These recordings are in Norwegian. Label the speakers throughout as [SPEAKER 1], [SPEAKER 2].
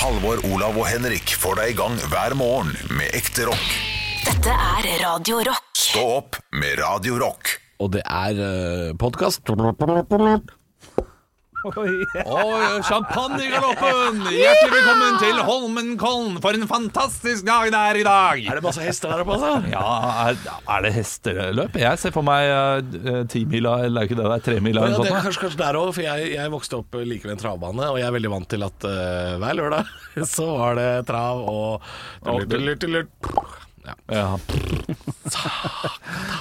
[SPEAKER 1] Halvor, Olav og Henrik får deg i gang hver morgen med ekte rock.
[SPEAKER 2] Dette er Radio Rock.
[SPEAKER 1] Stå opp med Radio Rock.
[SPEAKER 3] Og det er uh, podkast.
[SPEAKER 4] Og champagne i galoppen! Hjertelig velkommen til Holmenkollen for en fantastisk dag det er i dag!
[SPEAKER 3] Er det masse hester der oppe, altså?
[SPEAKER 4] Ja, er, er det hesteløp? Jeg ser for meg uh, timila, eller er ikke det der, er tremila eller
[SPEAKER 3] det er
[SPEAKER 4] noe sånt.
[SPEAKER 3] kanskje, kanskje der òg, for jeg, jeg vokste opp like ved en travbane, og jeg er veldig vant til at uh, hver lørdag så var det trav og
[SPEAKER 4] Og
[SPEAKER 3] lurt, lurt, lurt. Ja.
[SPEAKER 4] Ja.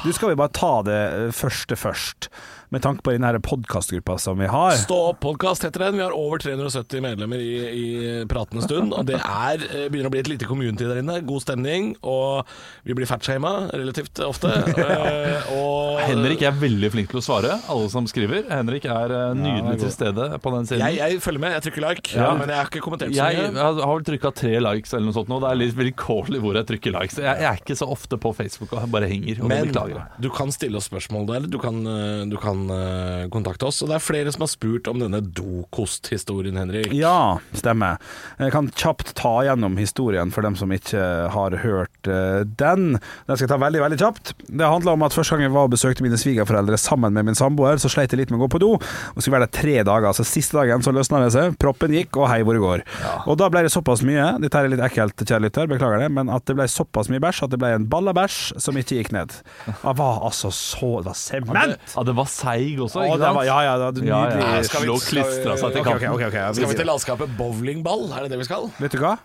[SPEAKER 5] Du skal vi bare ta det eh, første først, med tanke på den podkastgruppa som vi har.
[SPEAKER 3] Stå opp-podkast heter den. Vi har over 370 medlemmer i, i pratende stund. Og det er, eh, begynner å bli et lite community der inne. God stemning. Og vi blir fatshama relativt ofte. Eh, og
[SPEAKER 4] Henrik er veldig flink til å svare, alle som skriver. Henrik er nydelig nydelig til stede på den siden.
[SPEAKER 3] jeg, jeg følger med, jeg trykker like,
[SPEAKER 4] Ja.
[SPEAKER 3] men jeg har ikke kommentert så
[SPEAKER 4] Jeg
[SPEAKER 3] mye.
[SPEAKER 4] har har vel trykka tre likes eller noe sånt nå. Det er litt vilkårlig hvor jeg trykker likes. Jeg, jeg er ikke så ofte på Facebook og bare henger. Og
[SPEAKER 3] Men
[SPEAKER 4] beklager
[SPEAKER 3] du kan stille oss spørsmål der, du kan, eh, du kan eh, kontakte oss. Og det er flere som har spurt om denne dokosthistorien, Henrik.
[SPEAKER 5] Ja, stemmer. Jeg kan kjapt ta gjennom historien for dem som ikke har hørt eh, den. Den skal jeg ta veldig veldig kjapt. Det handler om at Første gang jeg var og besøkte mine svigerforeldre sammen med min samboer, så sleit jeg litt med å gå på do. Og skulle være der tre dager. Så siste dagen så løsna det seg. Proppen gikk, og hei hvor det går. Og da ble det såpass mye, dette er litt ekkelt, kjære lytter, beklager det, men at det ble såpass mye bæsj at det ble en ball av bæsj som ikke gikk ned. Det var altså så Det var sement!
[SPEAKER 4] Ja, det var seig også, ikke sant?
[SPEAKER 5] var, ja, ja, det
[SPEAKER 4] Ja,
[SPEAKER 5] nydelig.
[SPEAKER 4] ja,
[SPEAKER 3] Skal vi-
[SPEAKER 4] Slå
[SPEAKER 3] skal vi-
[SPEAKER 4] klistra seg til
[SPEAKER 5] Ok, ok,
[SPEAKER 4] kanten.
[SPEAKER 5] ok, ok, ja,
[SPEAKER 3] Skal vi til landskapet bowlingball? Er det det vi skal?
[SPEAKER 5] Vet du hva?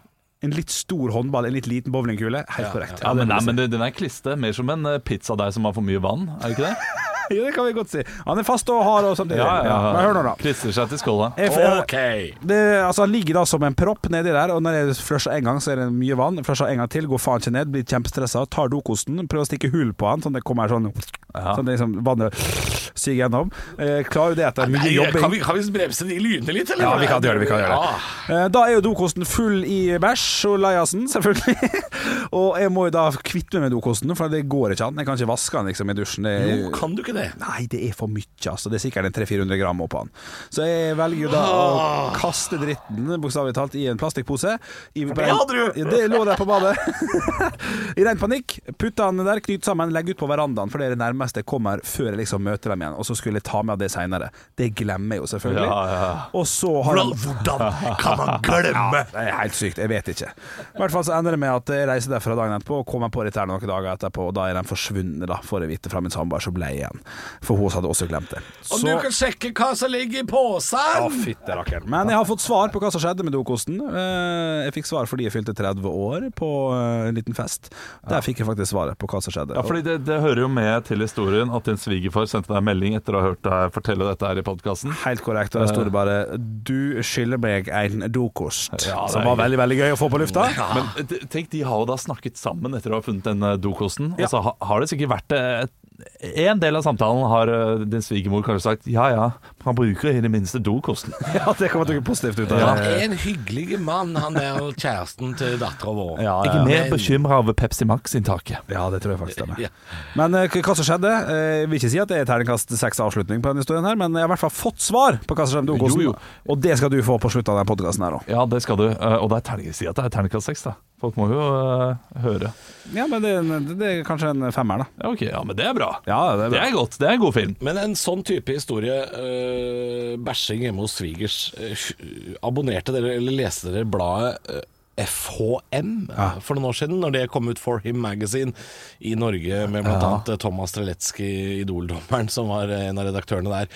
[SPEAKER 5] En litt stor håndball, en litt liten bowlingkule. Helt korrekt.
[SPEAKER 4] Ja, men, nei, men det- Den er kliste, mer som en eh, pizzadeig som har for mye vann, er det ikke det?
[SPEAKER 5] Ja, det kan vi godt si. Han er fast og hard og samtidig. Men hør nå, da.
[SPEAKER 4] Klistrer seg til skåla.
[SPEAKER 3] Ok.
[SPEAKER 5] det, altså, han ligger da som en propp nedi der, og når jeg flusher en gang, så er det mye vann. Flusher en gang til, går faen ikke ned, blir kjempestressa, tar dokosten, prøver å stikke hull på han, sånn det kommer sånn Sånn det liksom vannet siger gjennom. Eh, klarer jo det etter mye jobbing.
[SPEAKER 3] kan, vi, kan vi bremse de lynene litt, eller?
[SPEAKER 5] Ja, vi kan gjøre det. vi kan gjøre det
[SPEAKER 3] Ja.
[SPEAKER 5] Eh, Da er jo dokosten full i bæsj og leiasen, selvfølgelig. og jeg må jo da kvitte meg med dokosten, for det går ikke an. Jeg kan ikke vaske den liksom i dusjen. Det
[SPEAKER 3] Jo, kan du ikke det?
[SPEAKER 5] Nei, det er for mye, altså. Det er sikkert en 300-400 gram oppå den. Så jeg velger jo da å kaste dritten, bokstavelig talt, i en plastikkpose. I,
[SPEAKER 3] det hadde du!
[SPEAKER 5] Ja, det lå der på badet. I ren panikk. Putta den der, knyt sammen, legg ut på verandaen, for det er det nærmeste jeg kommer før jeg liksom møter dem igjen. Og så skulle jeg ta med det seinere. Det glemmer jeg jo selvfølgelig.
[SPEAKER 4] Ja, ja.
[SPEAKER 5] Og så har
[SPEAKER 3] Hvordan, hvordan kan man glemme?
[SPEAKER 5] det er helt sykt, jeg vet ikke. I hvert fall så ender det med at jeg reiser derfra dagen etterpå og kommer på dette noen dager etterpå, og da er den forsvunnet, da, får jeg vite fra min samboer, så ble jeg igjen. For hun hadde også glemt det. Så, og
[SPEAKER 3] du kan sjekke hva som ligger i
[SPEAKER 5] Å,
[SPEAKER 3] posen!
[SPEAKER 5] fytte rakkeren. Men jeg har fått svar på hva som skjedde med dokosten. Eh, Jeg fikk svar fordi jeg fylte 30 år på eh, en liten fest. Der fikk jeg faktisk svaret på hva som skjedde.
[SPEAKER 4] Ja, fordi det, det hører jo med til historien at din svigerfar sendte deg en melding etter å ha hørt deg fortelle dette her i podkasten.
[SPEAKER 5] Helt korrekt. Og der sto det bare 'Du skylder meg en dokost'.
[SPEAKER 4] Ja,
[SPEAKER 5] som var veldig veldig gøy å få på lufta.
[SPEAKER 4] Men tenk, de har jo da snakket sammen etter å ha funnet den dokosten. dokosten. Og så har det sikkert vært eh, En del av samtalen har eh, din svigermor kanskje sagt ja ja, han bruker i det minste dokosten.
[SPEAKER 5] Ja, det kommer til å gå positivt ut av
[SPEAKER 3] Han
[SPEAKER 5] det.
[SPEAKER 3] er en hyggelig mann, han er kjæresten til dattera vår.
[SPEAKER 5] Ja,
[SPEAKER 4] Jeg er mer bekymra over Pepsi Max-inntaket.
[SPEAKER 5] ja, det tror jeg faktisk stemmer.
[SPEAKER 3] Ja.
[SPEAKER 5] Men eh, hva som skjedde eh, Jeg vil ikke si at det er terningkast seks avslutning på denne historien, her men jeg har i hvert fall fått svar på hva som skjedde med dokosten.
[SPEAKER 4] Jo, jo.
[SPEAKER 5] Og det skal du få på slutten av denne podkasten her òg.
[SPEAKER 4] Ja, det skal du. Eh, Og det er terningkast, si at det er terningkast seks, da. Folk må jo høre.
[SPEAKER 5] Ja, men det, er det er kanskje en femmer, da.
[SPEAKER 4] Ja, ok, ja, men det er bra.
[SPEAKER 5] Ja, det er
[SPEAKER 4] Det er godt. Det er en god film.
[SPEAKER 3] Men en sånn type historie, bæsjing hjemme hos svigers, øh, abonnerte dere eller leste dere bladet øh, FHM ja. for noen år siden, når det kom ut For Him Magazine i Norge med bl.a. Ja. Thomas Streletsky, Idol-dommeren, som var en av redaktørene der.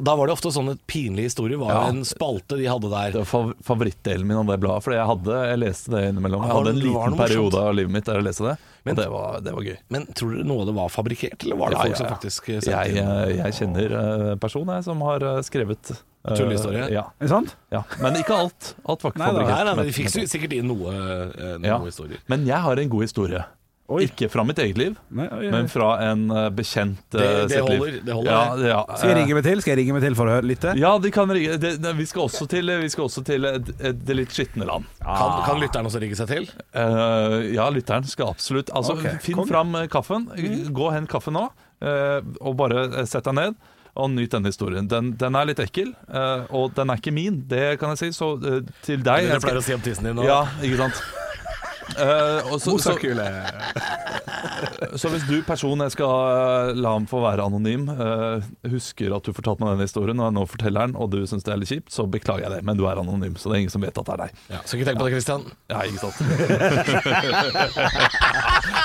[SPEAKER 3] Da var det ofte sånne pinlige historier. Var
[SPEAKER 4] Ja.
[SPEAKER 3] en spalte de hadde der.
[SPEAKER 4] Det var favorittdelen min av det bladet. Fordi jeg, hadde, jeg leste det innimellom. Jeg hadde en liten periode av livet mitt der jeg leste det.
[SPEAKER 3] Men-
[SPEAKER 4] og det var, det var gøy.
[SPEAKER 3] Men tror dere noe av det var fabrikkert, eller var det folk som faktisk sendte
[SPEAKER 4] Jeg,
[SPEAKER 3] inn?
[SPEAKER 4] jeg, jeg kjenner en person jeg, som har eh, skrevet eh,
[SPEAKER 3] Tullehistorie?
[SPEAKER 4] Ja,
[SPEAKER 5] Er det sant?
[SPEAKER 4] ja. Men ikke alt. Alt var ikke
[SPEAKER 5] Nei, da.
[SPEAKER 3] Nei, nei, de fikk sikkert inn noe, øh, noe
[SPEAKER 4] Ja.
[SPEAKER 3] historier.
[SPEAKER 4] Men jeg har en god historie.
[SPEAKER 5] Oi.
[SPEAKER 4] Ikke fra mitt eget liv,
[SPEAKER 5] Nei, oi, oi.
[SPEAKER 4] men fra en eh, bekjent eh,
[SPEAKER 3] Det- det
[SPEAKER 4] sitt liv.
[SPEAKER 3] holder, det holder,
[SPEAKER 4] Ja,
[SPEAKER 3] det.
[SPEAKER 4] ja,
[SPEAKER 5] Skal jeg
[SPEAKER 4] eh,
[SPEAKER 5] ringe meg til Skal jeg ringe meg til for å høre litt?
[SPEAKER 4] Ja, de kan ringe. Det, det, vi, skal også til, vi skal også til et, et, det litt skitne land.
[SPEAKER 3] Kan, kan lytteren også rigge seg til?
[SPEAKER 4] Uh, ja, lytteren skal absolutt Altså,
[SPEAKER 5] okay.
[SPEAKER 4] Finn
[SPEAKER 5] Kom.
[SPEAKER 4] fram eh, kaffen. Gå og kaffen kaffe nå, uh, og bare eh, sett deg ned. Og nyt denne historien. Den, den er litt ekkel, uh, og den er ikke min, det kan jeg si. Så uh, til deg
[SPEAKER 3] Det du pleier å si om tissen din nå.
[SPEAKER 4] Ja, ikke sant. Eh, og så, så, så hvis du person jeg skal eh, la ham få være anonym, uh, husker at du fortalte meg denne historien, og jeg nå forteller den, og du syns det er litt kjipt, så beklager jeg det. Men du er anonym, så det er ingen som vet at det er deg.
[SPEAKER 3] Ja, så ikke tenk på det, Christian.
[SPEAKER 4] Ja, ikke sant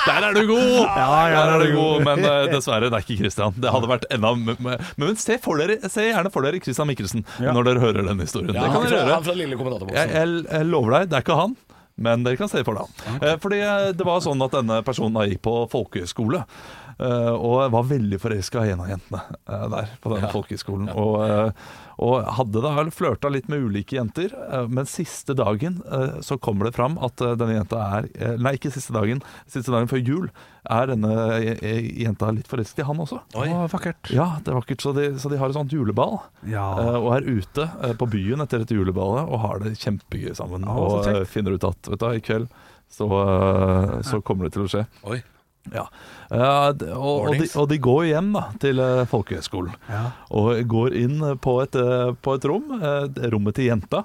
[SPEAKER 4] Der er du god! Ja, Der er du god Men uh, dessverre, det er ikke Christian. Det hadde vært enda Men se, for dere, se gjerne for dere Christian Mikkelsen
[SPEAKER 5] Ja.
[SPEAKER 4] når dere hører den historien.
[SPEAKER 3] Ja,
[SPEAKER 4] det kan dere
[SPEAKER 3] høre.
[SPEAKER 4] Jeg, jeg, jeg lover deg, det er ikke han. Men dere kan se for dere. Eh, Fordi eh, det var sånn at denne personen gikk på folkehøyskole. Eh, Og var veldig forelska i en av jentene eh, der på denne
[SPEAKER 3] Ja.
[SPEAKER 4] folkehøyskolen. Og, eh, og hadde da flørta litt med ulike jenter, men siste dagen så kommer det fram at denne jenta er Nei, ikke siste dagen, siste dagen før jul er denne jenta litt forelsket i han også.
[SPEAKER 3] Oi.
[SPEAKER 5] Å, vakkert.
[SPEAKER 4] Ja, det er vakkert. Så de, så de har et sånt juleball.
[SPEAKER 5] Ja.
[SPEAKER 4] Og er ute på byen etter dette juleballet og har det kjempegøy sammen.
[SPEAKER 5] Ja,
[SPEAKER 4] og finner ut at vet du, i kveld så, så kommer det til å skje.
[SPEAKER 3] Oi.
[SPEAKER 4] Ja. Uh, og, og, de, og de går hjem da, til uh, folkehøyskolen.
[SPEAKER 5] Ja.
[SPEAKER 4] Og går inn på et, uh, på et rom, eh, rommet til jenta.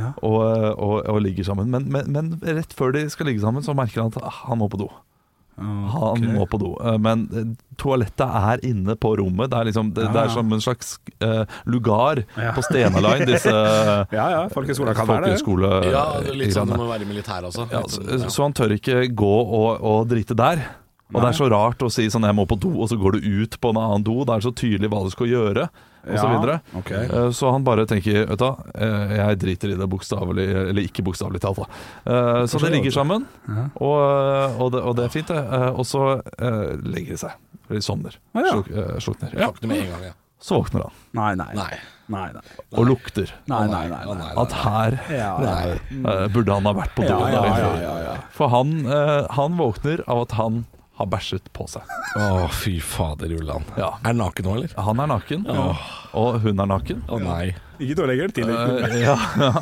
[SPEAKER 5] Ja.
[SPEAKER 4] Og, eh, og, og ligger sammen. Men, men, men rett før de skal ligge sammen, så merker han at ah, han må på do. Han må på do. Eh, Men eh, toalettet er inne på rommet. Det er, liksom, det, det
[SPEAKER 5] Ja,
[SPEAKER 4] er som en slags eh, lugar
[SPEAKER 5] Ja.
[SPEAKER 4] på Stena Line. Disse
[SPEAKER 5] Ja, ja. Folkehøyskolen kan være det.
[SPEAKER 3] Ja, litt sånn det må være militær også.
[SPEAKER 4] ja, så,
[SPEAKER 3] sånn, ja.
[SPEAKER 4] så han tør ikke gå og, og drite der. Og det er så rart å si sånn 'jeg må på do', og så går du ut på en annen do. Det er så tydelig hva du skal gjøre, og så
[SPEAKER 5] Ja,
[SPEAKER 4] videre.
[SPEAKER 5] okay.
[SPEAKER 4] Eh, Så han bare tenker Vet du hva, eh, jeg driter i det bokstavelig, eller ikke bokstavelig talt. da. Eh, Så det ligger sammen, og, og, det, og det er fint, det. Og så eh, legger de seg. De sovner.
[SPEAKER 5] Ah, ja.
[SPEAKER 4] Sluk, slukner. Ja.
[SPEAKER 3] Våkner med en gang, ja.
[SPEAKER 4] Så våkner han,
[SPEAKER 5] Nei, nei.
[SPEAKER 3] Nei.
[SPEAKER 5] Nei, nei.
[SPEAKER 4] og lukter.
[SPEAKER 5] Nei, nei, nei. Nei.
[SPEAKER 3] nei,
[SPEAKER 4] At her
[SPEAKER 5] Ja,
[SPEAKER 3] Nei.
[SPEAKER 4] eh, burde han ha vært på do.
[SPEAKER 5] Ja, ja, ja, ja, ja.
[SPEAKER 4] For han, han våkner av at han har bæsjet på seg.
[SPEAKER 3] Å, fy fader, Ulland.
[SPEAKER 4] Ja.
[SPEAKER 3] Er han naken nå, eller?
[SPEAKER 4] Han er naken, og hun er naken.
[SPEAKER 3] Å nei.
[SPEAKER 5] Ikke dårligere til.
[SPEAKER 4] Eh, ja, ja.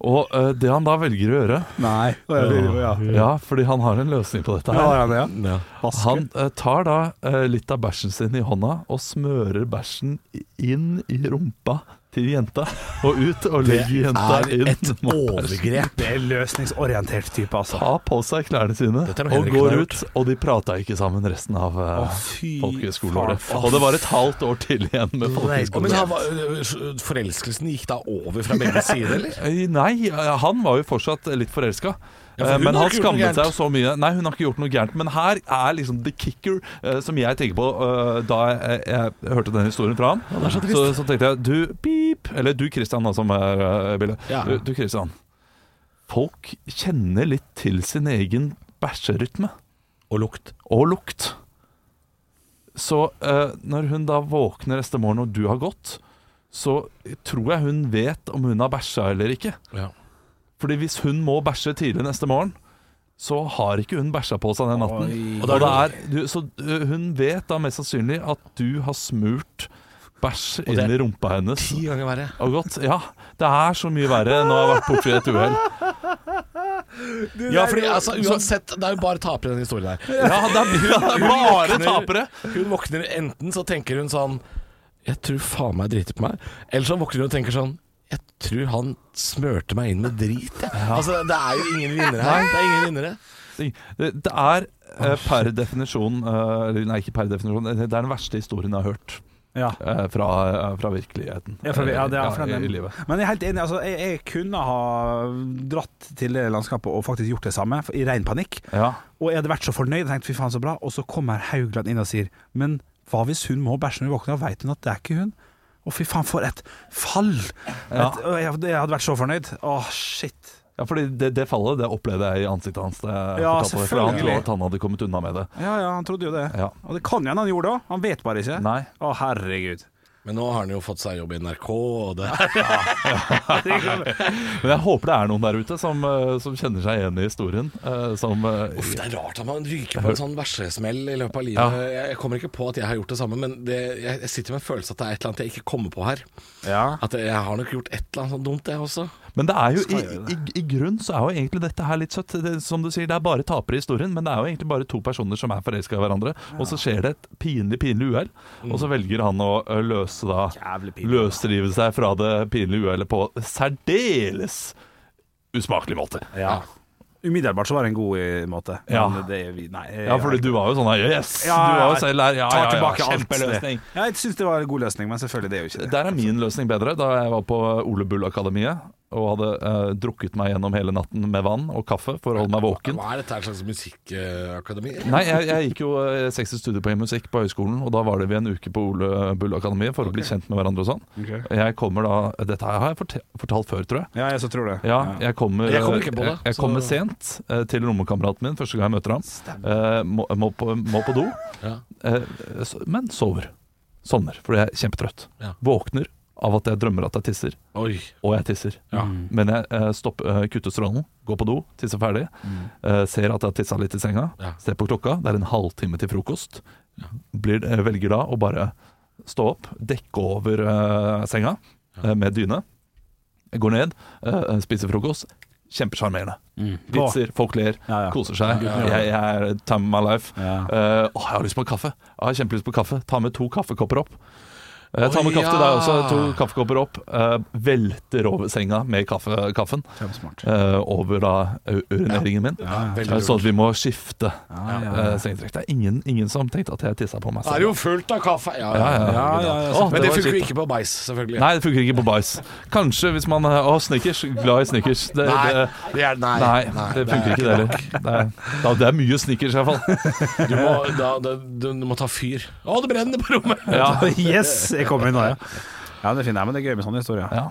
[SPEAKER 4] Og eh, det han da velger å gjøre
[SPEAKER 5] Nei. Ja,
[SPEAKER 4] Ja, fordi han har en løsning på dette her.
[SPEAKER 5] ja, ja.
[SPEAKER 3] Ja.
[SPEAKER 4] Han eh, tar da eh, litt av bæsjen sin i hånda og smører bæsjen inn i rumpa til jenta, og ut og legger jenta inn.
[SPEAKER 3] Det
[SPEAKER 4] er et
[SPEAKER 3] overgrep.
[SPEAKER 5] Det er løsningsorientert type, altså.
[SPEAKER 4] Ta på seg klærne sine og går ut, og de prata ikke sammen resten av uh, folkehøyskoleåret. Og det var et halvt år til igjen med
[SPEAKER 3] Men
[SPEAKER 4] folkehøyskole.
[SPEAKER 3] han var, øh, forelskelsen gikk da over fra begge sider, eller?
[SPEAKER 4] Eh, Nei, eh, han var jo fortsatt litt forelska.
[SPEAKER 3] Ja,
[SPEAKER 4] men han skammet seg jo så mye. Nei, hun har ikke gjort noe gærent. Men her er liksom the kicker uh, som jeg tenker på uh, da jeg, jeg hørte den historien fra ham. så, så, tenkte jeg du pip Eller du Christian, da, som er uh, Bille.
[SPEAKER 3] Ja.
[SPEAKER 4] Du, du Christian. Folk kjenner litt til sin egen bæsjerytme.
[SPEAKER 3] Og lukt.
[SPEAKER 4] Og lukt. Så uh, når hun da våkner neste morgen og du har gått, så tror jeg hun vet om hun har bæsja eller ikke.
[SPEAKER 3] Ja.
[SPEAKER 4] Fordi hvis hun må bæsje tidlig neste morgen, så har ikke hun bæsja på seg den natten. Og det er, du, så øh, hun vet da mest sannsynlig at du har smurt bæsj inn i rumpa hennes.
[SPEAKER 3] Ti ganger verre.
[SPEAKER 4] Og godt, ja, det er så mye verre nå har jeg vært borti et uhell.
[SPEAKER 3] Ja, fordi altså, uansett, det er jo bare tapere i den historien her.
[SPEAKER 4] Ja, det er, det er bare tapere.
[SPEAKER 3] Hun våkner enten så tenker hun sånn Jeg tror faen meg driter på meg. Eller så våkner hun og tenker sånn Jeg tror han smørte meg inn med drit, Ja. Altså, det er jo ingen vinnere her. Det er ingen vinnere.
[SPEAKER 4] Det, det er eh, per definisjon eh, Nei, ikke per definisjon. Det er den verste historien jeg har hørt
[SPEAKER 5] Ja.
[SPEAKER 4] eh, fra, eh, fra virkeligheten.
[SPEAKER 5] Ja, for, ja, fra
[SPEAKER 4] i, livet.
[SPEAKER 5] Men jeg er helt enig. Altså, jeg, jeg kunne ha dratt til det landskapet og faktisk gjort det samme, i ren panikk.
[SPEAKER 4] Ja.
[SPEAKER 5] Og jeg hadde vært så fornøyd og tenkt fy faen så bra. Og så kommer Haugland inn og sier Men hva hvis hun må bæsje når hun våkner, og veit hun at det er ikke hun? Å fy faen, for et fall!
[SPEAKER 4] Ja.
[SPEAKER 5] Et, jeg, jeg hadde vært så fornøyd. Å, shit.
[SPEAKER 4] Ja, fordi det, det fallet det opplevde jeg i ansiktet hans.
[SPEAKER 5] Ja,
[SPEAKER 4] selvfølgelig. det, for han trodde at han hadde kommet unna med det.
[SPEAKER 5] Ja, ja, han trodde jo det.
[SPEAKER 4] Ja.
[SPEAKER 5] Og det kan hende han gjorde det òg. Han vet bare ikke.
[SPEAKER 4] Nei.
[SPEAKER 5] Å, herregud.
[SPEAKER 3] Men nå har han jo fått seg jobb i NRK, og det
[SPEAKER 4] Men jeg håper det er noen der ute som, eh, som kjenner seg igjen i historien. eh, Som eh,
[SPEAKER 3] Uff, det er rart at man ryker på en sånn versesmell i løpet av livet. Jeg, jeg kommer ikke på at jeg har gjort det samme, men det, jeg, jeg sitter med en følelse at det er et eller annet jeg ikke kommer på her.
[SPEAKER 5] Ja.
[SPEAKER 3] At jeg har nok gjort et eller annet sånt dumt, jeg også.
[SPEAKER 4] Men det er jo i, i, i grunn så er jo egentlig dette her litt søtt. Det, som du sier, det er bare tapere i historien, men det er jo egentlig bare to personer som er forelska i hverandre. Og så skjer det et pinlig, pinlig uhell, og så velger han å løse da. Løsrive seg fra det pinlige uhellet på særdeles usmakelig måte.
[SPEAKER 5] Ja. Umiddelbart så var det en god eh, måte.
[SPEAKER 4] Ja.
[SPEAKER 5] Vi- nei,
[SPEAKER 4] Ja, fordi du var jo sånn her, Yes!
[SPEAKER 5] Ja,
[SPEAKER 4] du var jo selv her. Ja, ja, ja, kjempeløsning.
[SPEAKER 5] Ja, jeg syns det var en god løsning, men selvfølgelig det er jo ikke det.
[SPEAKER 4] Der er min løsning bedre. Da jeg var på Ole Bull-akademiet og hadde uh, drukket meg gjennom hele natten med vann og kaffe for å holde meg våken.
[SPEAKER 3] Hva er dette her slags musikkakademi?
[SPEAKER 4] Nei, jeg, jeg gikk jo uh, 60 studiepoeng i musikk på høyskolen, og da var det vi en uke på Ole Bull-akademiet for å bli kjent med hverandre og sånn.
[SPEAKER 5] Okay.
[SPEAKER 4] Jeg kommer da Dette har jeg fortalt før, tror jeg.
[SPEAKER 5] Ja, jeg så tror det.
[SPEAKER 4] Ja, jeg kommer,
[SPEAKER 3] Jeg kommer ikke på det,
[SPEAKER 4] jeg, jeg kommer sent eh, til rommekameraten min første gang jeg møter ham. Eh, må, må, på, må på do,
[SPEAKER 3] Ja.
[SPEAKER 4] eh, men sover. Sovner, fordi jeg er kjempetrøtt.
[SPEAKER 3] Ja.
[SPEAKER 4] Våkner av at jeg drømmer at jeg tisser,
[SPEAKER 3] Oi.
[SPEAKER 4] og jeg tisser.
[SPEAKER 3] Ja.
[SPEAKER 4] Men jeg eh, stopper, eh, kutter strålen, går på do, tisser ferdig. Eh, ser at jeg har tissa litt i senga.
[SPEAKER 3] Ja.
[SPEAKER 4] Ser på klokka, det er en halvtime til frokost. Blir, velger da å bare stå opp, dekke over eh, senga med dyne. Jeg går ned, spiser frokost. Kjempesjarmerende. Vitser, folk ler,
[SPEAKER 5] Ja, ja.
[SPEAKER 4] koser seg. Jeg, jeg er time of my life.
[SPEAKER 5] Ja.
[SPEAKER 4] Uh, å, jeg har lyst på kaffe. Jeg har kjempelyst på kaffe. Ta med to kaffekopper opp. Eh,
[SPEAKER 3] tar
[SPEAKER 4] med kaffe til deg også. To kaffekopper opp. Eh, velter over senga med kaffe, kaffen. Eh, over da urineringen min. Eh, sånn at vi må skifte
[SPEAKER 5] Ja, ja, ja.
[SPEAKER 4] sengetrekk. Det er ingen, ingen som tenkte at jeg tissa på meg
[SPEAKER 3] Det er jo fullt av kaffe. Ja,
[SPEAKER 4] Ja, ja.
[SPEAKER 5] Ja, ja, ja,
[SPEAKER 4] Åh,
[SPEAKER 3] Men det funker ikke på bæsj, selvfølgelig.
[SPEAKER 4] Nei, det funker ikke på bæsj. Kanskje hvis man Å, Snickers. Glad i Snickers. Det,
[SPEAKER 3] Nei,
[SPEAKER 4] det,
[SPEAKER 3] det er, nei,
[SPEAKER 4] nei, det funker ikke det heller. Det det er mye Snickers i hvert fall.
[SPEAKER 3] Du må, da, da, du, du må ta fyr. Å, det brenner på rommet!
[SPEAKER 4] Ja,
[SPEAKER 5] Yes! Jeg kommer inn nå, ja. Ja, det finner jeg, men det er gøy med sånne historier.
[SPEAKER 4] ja.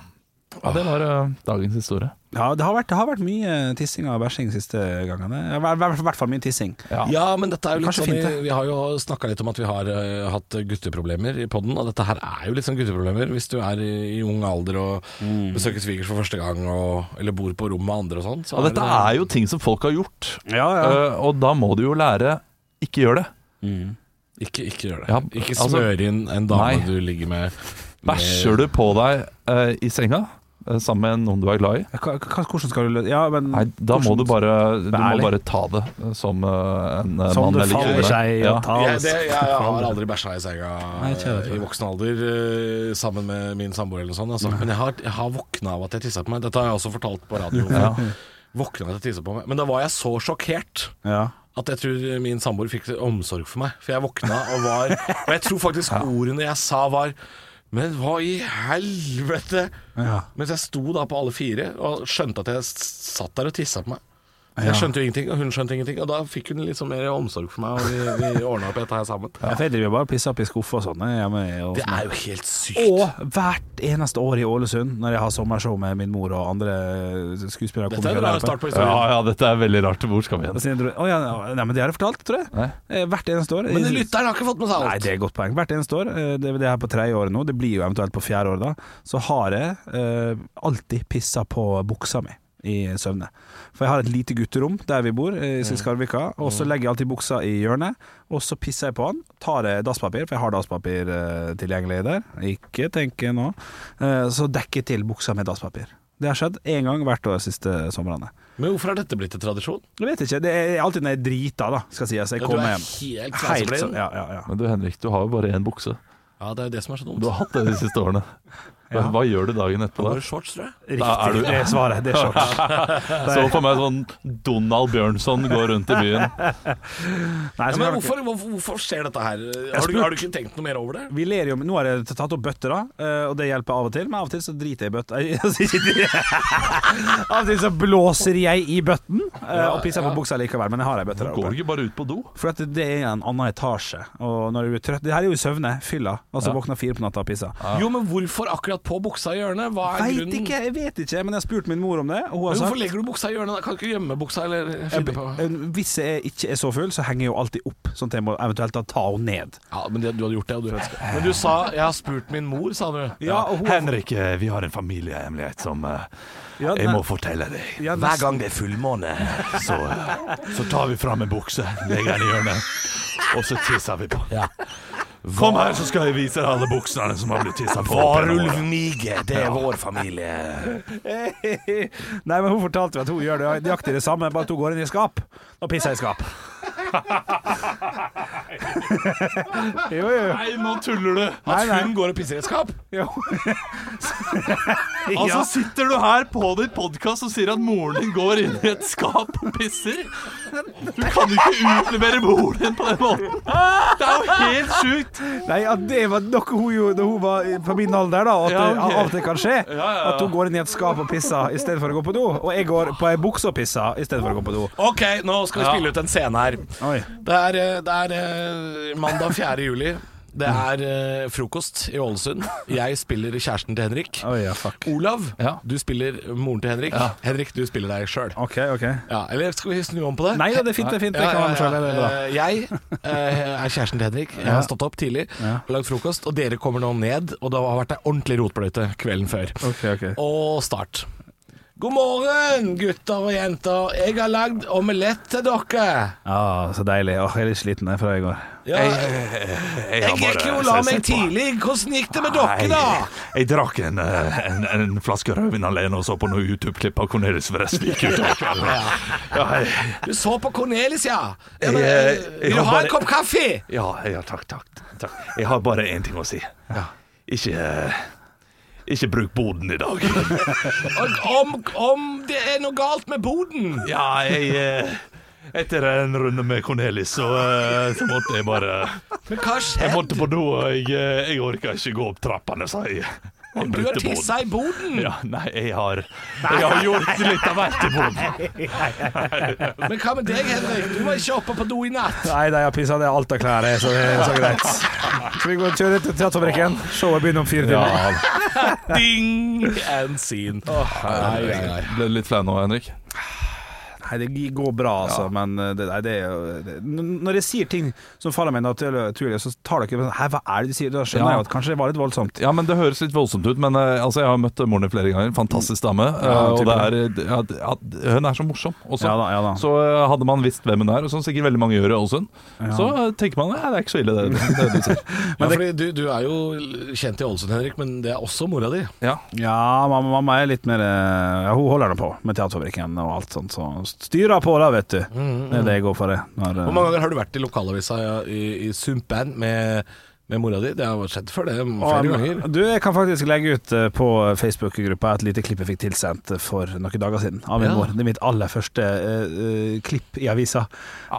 [SPEAKER 4] ja det var uh, dagens historie.
[SPEAKER 5] Ja, det har vært, det har vært mye tissing og bæsjing de siste gangene. I hvert- fall mye tissing.
[SPEAKER 4] Ja.
[SPEAKER 3] Ja, men dette er jo litt
[SPEAKER 5] Kanskje
[SPEAKER 3] sånn
[SPEAKER 5] fint,
[SPEAKER 3] vi, vi har jo snakka litt om at vi har uh, hatt gutteproblemer i poden, og dette her er jo litt sånn gutteproblemer hvis du er i, i ung alder og
[SPEAKER 5] Mm.
[SPEAKER 3] besøker svigers for første gang, og, eller bor på rom med andre og sånn. Så
[SPEAKER 4] Og dette er jo ting som folk har gjort,
[SPEAKER 5] Ja, ja.
[SPEAKER 4] Uh, og da må du jo lære ikke gjøre det.
[SPEAKER 3] Ikke, ikke gjør det.
[SPEAKER 4] Ja,
[SPEAKER 3] ikke
[SPEAKER 4] altså-
[SPEAKER 3] smøre inn en dame
[SPEAKER 4] Nei.
[SPEAKER 3] du ligger med. med-
[SPEAKER 4] Bæsjer du på deg uh, i senga eh, sammen med noen du er glad i?
[SPEAKER 5] Hva, hva, hvordan skal du løse Ja, men
[SPEAKER 4] Nei, da må du bare, du må bare ta det eh, som en
[SPEAKER 5] Som
[SPEAKER 4] mann
[SPEAKER 5] det
[SPEAKER 4] eller
[SPEAKER 5] faller
[SPEAKER 4] kvinne.
[SPEAKER 5] seg å
[SPEAKER 4] Ja.
[SPEAKER 5] ta
[SPEAKER 3] jeg, jeg har aldri bæsja i senga
[SPEAKER 5] Nei,
[SPEAKER 3] i voksen alder sammen med min samboer eller noe sånt. Altså. Men jeg har, jeg har våkna av at jeg tissa på meg. Dette har jeg også fortalt på radio.
[SPEAKER 4] Ja.
[SPEAKER 3] Våkna av at jeg tissa på meg. Men da var jeg så sjokkert
[SPEAKER 5] Ja.
[SPEAKER 3] At jeg tror min samboer fikk omsorg for meg. For jeg våkna og var Og jeg tror faktisk ordene jeg sa var Men hva i helvete?
[SPEAKER 5] Ja.
[SPEAKER 3] Mens jeg sto da på alle fire og skjønte at jeg satt der og tissa på meg. Jeg skjønte jo ingenting, og hun skjønte ingenting. Og da fikk hun litt sånn mer omsorg for meg, og vi, vi ordna opp dette her sammen.
[SPEAKER 5] Ja. Jeg driver jo bare og pisser opp i skuffer og sånn. jeg med og
[SPEAKER 3] Det er jo helt sykt.
[SPEAKER 5] Og hvert eneste år i Ålesund, når jeg har sommershow med min mor og andre skuespillere
[SPEAKER 3] Dette er en rar start på historien.
[SPEAKER 4] ja, dette er veldig rart. Hvor skal vi hen?
[SPEAKER 5] jeg, ja, nei, men det har jeg fortalt, tror jeg.
[SPEAKER 4] Nei.
[SPEAKER 5] Eh, Hvert eneste år.
[SPEAKER 3] Men lytteren har ikke fått med seg
[SPEAKER 5] Nei, det er et godt poeng. Hvert eneste år, eh, det det er her på tredje året nå, det blir jo eventuelt på fjerde året da, så har jeg eh, alltid pissa på buksa mi i søvne. For jeg har et lite gutterom der vi bor, eh, i Skarvika, og så legger jeg alltid buksa i hjørnet, og så pisser jeg på den, tar jeg dasspapir, for jeg har dasspapir eh, tilgjengelig der, ikke tenke nå, eh, så dekker jeg til buksa med dasspapir. Det har skjedd én gang hvert år de siste somrene.
[SPEAKER 3] Men hvorfor har dette blitt en tradisjon?
[SPEAKER 5] Jeg vet ikke, det er alltid når jeg driter da, skal sies. Jeg
[SPEAKER 3] Ja, jeg
[SPEAKER 5] kommer
[SPEAKER 3] er
[SPEAKER 5] hjem.
[SPEAKER 3] helt
[SPEAKER 5] Helt så, ja, ja, ja.
[SPEAKER 4] Men du Henrik, du har jo bare én bukse.
[SPEAKER 3] Ja, det er jo det som er så dumt.
[SPEAKER 4] Du har hatt det de siste årene.
[SPEAKER 5] Ja.
[SPEAKER 4] hva gjør du dagen etterpå da?
[SPEAKER 3] shorts, tror jeg.
[SPEAKER 4] Da er
[SPEAKER 5] Riktig,
[SPEAKER 4] du-
[SPEAKER 5] det er svaret. Det er shorts.
[SPEAKER 4] Så for meg sånn Donald Bjørnson går rundt i byen.
[SPEAKER 5] Nei,
[SPEAKER 3] Ja, men hvorfor, hvorfor, skjer dette her? Har du, har du ikke tenkt noe mer over det?
[SPEAKER 5] Vi ler jo Nå har jeg tatt opp bøtter, da, eh, og det hjelper av og til. Men av og til så driter jeg i bøtta. Av og til så blåser jeg i bøtten eh, og pisser på buksa likevel. Men jeg har ei bøtte der
[SPEAKER 4] Går du ikke bare ut på do?
[SPEAKER 5] For at det er en annen etasje. Og når du er trøtt Det her er jo i søvne. Fylla. Og så våkner fire på natta og pisser.
[SPEAKER 3] Jo, men hvorfor akkurat på buksa i hjørnet? Hva er
[SPEAKER 5] vet
[SPEAKER 3] grunnen?
[SPEAKER 5] ikke, jeg vet ikke, men jeg har spurt min mor om det. Og hun har
[SPEAKER 3] hvorfor
[SPEAKER 5] sagt
[SPEAKER 3] legger du buksa i hjørnet? da? Kan du ikke gjemme buksa eller finne på
[SPEAKER 5] Eh, Hvis jeg ikke er så full, så henger jeg jo alltid opp, sånn at jeg må eventuelt da ta henne ned.
[SPEAKER 3] Ja, men det, du hadde gjort det, og du Men du sa 'jeg har spurt min mor', sa du.
[SPEAKER 5] Ja, og hun-
[SPEAKER 4] Henrik, eh, vi har en familiehemmelighet som uh,
[SPEAKER 5] Ja,
[SPEAKER 4] jeg må fortelle deg.
[SPEAKER 5] Ja, Hver
[SPEAKER 4] gang det er fullmåne, så, så tar vi fram en bukse, legger den i hjørnet, og så tisser vi på. Kom her, så skal jeg vise deg alle buksene som har blitt tissa på.
[SPEAKER 3] Mige, det er vår familie.
[SPEAKER 5] Nei, men hun fortalte at hun gjør det nøyaktig det samme, bare at hun går inn i skap og pisser i skap. jo, jo.
[SPEAKER 4] Nei, nå tuller du.
[SPEAKER 3] At
[SPEAKER 5] nei.
[SPEAKER 3] hun går og pisser i et skap?
[SPEAKER 5] jo.
[SPEAKER 4] Altså, sitter du her på ditt podkast og sier at moren din går inn i et skap og pisser? Du kan jo ikke utlevere moren din på den måten. Det er jo helt sjukt.
[SPEAKER 5] Nei, at det var noe hun gjorde da hun var på min alder, da. At
[SPEAKER 4] Ja,
[SPEAKER 5] det
[SPEAKER 4] ok.
[SPEAKER 5] av og til kan skje.
[SPEAKER 4] Ja, ja.
[SPEAKER 5] At hun går inn i et skap og pisser i stedet for å gå på do. Og jeg går på ei bukse og pisser i stedet for å gå på do.
[SPEAKER 3] Ok, nå skal vi spille ut en scene her. Det er, eh, det er eh, mandag 4. juli. Det er eh, frokost i Ålesund. Jeg spiller kjæresten til Henrik.
[SPEAKER 5] Oi, ja, fuck.
[SPEAKER 3] Olav,
[SPEAKER 4] Ja.
[SPEAKER 3] du spiller moren til Henrik. Henrik, du spiller deg sjøl.
[SPEAKER 5] OK, OK.
[SPEAKER 3] Ja, eller skal vi snu om på det?
[SPEAKER 5] Nei da, det er fint. det er fint Det
[SPEAKER 3] Ja,
[SPEAKER 5] kan
[SPEAKER 3] ja,
[SPEAKER 5] være
[SPEAKER 3] ja.
[SPEAKER 5] selv.
[SPEAKER 3] Eh, Jeg eh, er kjæresten til Henrik. Jeg har stått opp tidlig og lagd frokost. Og dere kommer nå ned, og det har vært ei ordentlig rotbløyte kvelden før.
[SPEAKER 5] Ok, ok.
[SPEAKER 3] Og start. God morgen, gutter og jenter. Jeg har lagd omelett til dere.
[SPEAKER 5] Ja, så deilig. Åh, jeg er litt sliten jeg, fra i går.
[SPEAKER 3] Ja,
[SPEAKER 4] Jeg,
[SPEAKER 3] jeg gikk jo og la meg tidlig. Hvordan gikk det med dere, da?
[SPEAKER 4] Jeg drakk en, eh, en, en flaske rødvin alene og så på noen YouTube-klipp av Cornelis Vresvik. Ja,
[SPEAKER 3] Du så på Cornelis, ja.
[SPEAKER 4] Jeg-
[SPEAKER 3] eh,
[SPEAKER 4] jeg
[SPEAKER 3] vil du ha en kopp kaffe?
[SPEAKER 4] ja, ja takk, takk, takk. Jeg har bare én ting å si. Ikke eh, ikke bruk boden i dag.
[SPEAKER 3] Om, om det er noe galt med boden?
[SPEAKER 4] Ja, jeg eh, Etter en runde med Cornelis, så, eh, så måtte jeg bare
[SPEAKER 3] Men hva
[SPEAKER 4] Jeg måtte på do, og jeg, eh, jeg orka ikke gå opp trappene, så jeg, jeg
[SPEAKER 3] Du har tissa i boden?
[SPEAKER 4] Ja, nei, jeg har, jeg har gjort litt av hvert i boden.
[SPEAKER 3] Men hva med deg, Henrik? Du var ikke oppe på do i natt.
[SPEAKER 5] Nei, nei, jeg har pissa ned alt av klær, så det er så greit. Skal vi gå og kjøre til Teaterfabrikken? Showet begynner om fire timer.
[SPEAKER 3] Ding and scene. Nei, nei, nei.
[SPEAKER 4] Ble du litt flau nå, Henrik?
[SPEAKER 5] Nei, det går bra, altså, men det, nei, det er jo det, Når jeg sier ting som faller meg naturlig, så tar dere sånn Hæ, hva er det du sier? Da skjønner
[SPEAKER 4] Ja.
[SPEAKER 5] jeg jo at kanskje det var litt voldsomt.
[SPEAKER 4] Ja, men Det høres litt voldsomt ut, men eh, altså, jeg har møtt moren din flere ganger. Fantastisk dame. Ja, og det er, ja, ja, hun er så morsom også.
[SPEAKER 5] Ja da, ja da.
[SPEAKER 4] Så eh, hadde man visst hvem hun er, og som sikkert veldig mange gjør i Ålesund, så eh, tenker man ja, det er ikke så ille, det, det du sier.
[SPEAKER 3] Ja, fordi du, du er jo kjent i Ålesund, Henrik, men det er også mora di.
[SPEAKER 4] Ja.
[SPEAKER 5] Ja, mamma, mamma er litt mer eh, Ja, hun holder nå på med Teaterfabrikken og alt sånt, så styrer på da, vet du. Det er det jeg går for, det. Når, eh,
[SPEAKER 3] Hvor mange ganger har du vært i lokalavisa ja, i, i Sumpan med, med mora di? Det har skjedd før, det. Flere
[SPEAKER 5] Og,
[SPEAKER 3] ganger.
[SPEAKER 5] Du, jeg kan faktisk legge ut eh, på Facebook-gruppa et lite klipp jeg fikk tilsendt for noen dager siden av min
[SPEAKER 3] Ja.
[SPEAKER 5] mor. Det er mitt aller første eh, eh, klipp i avisa.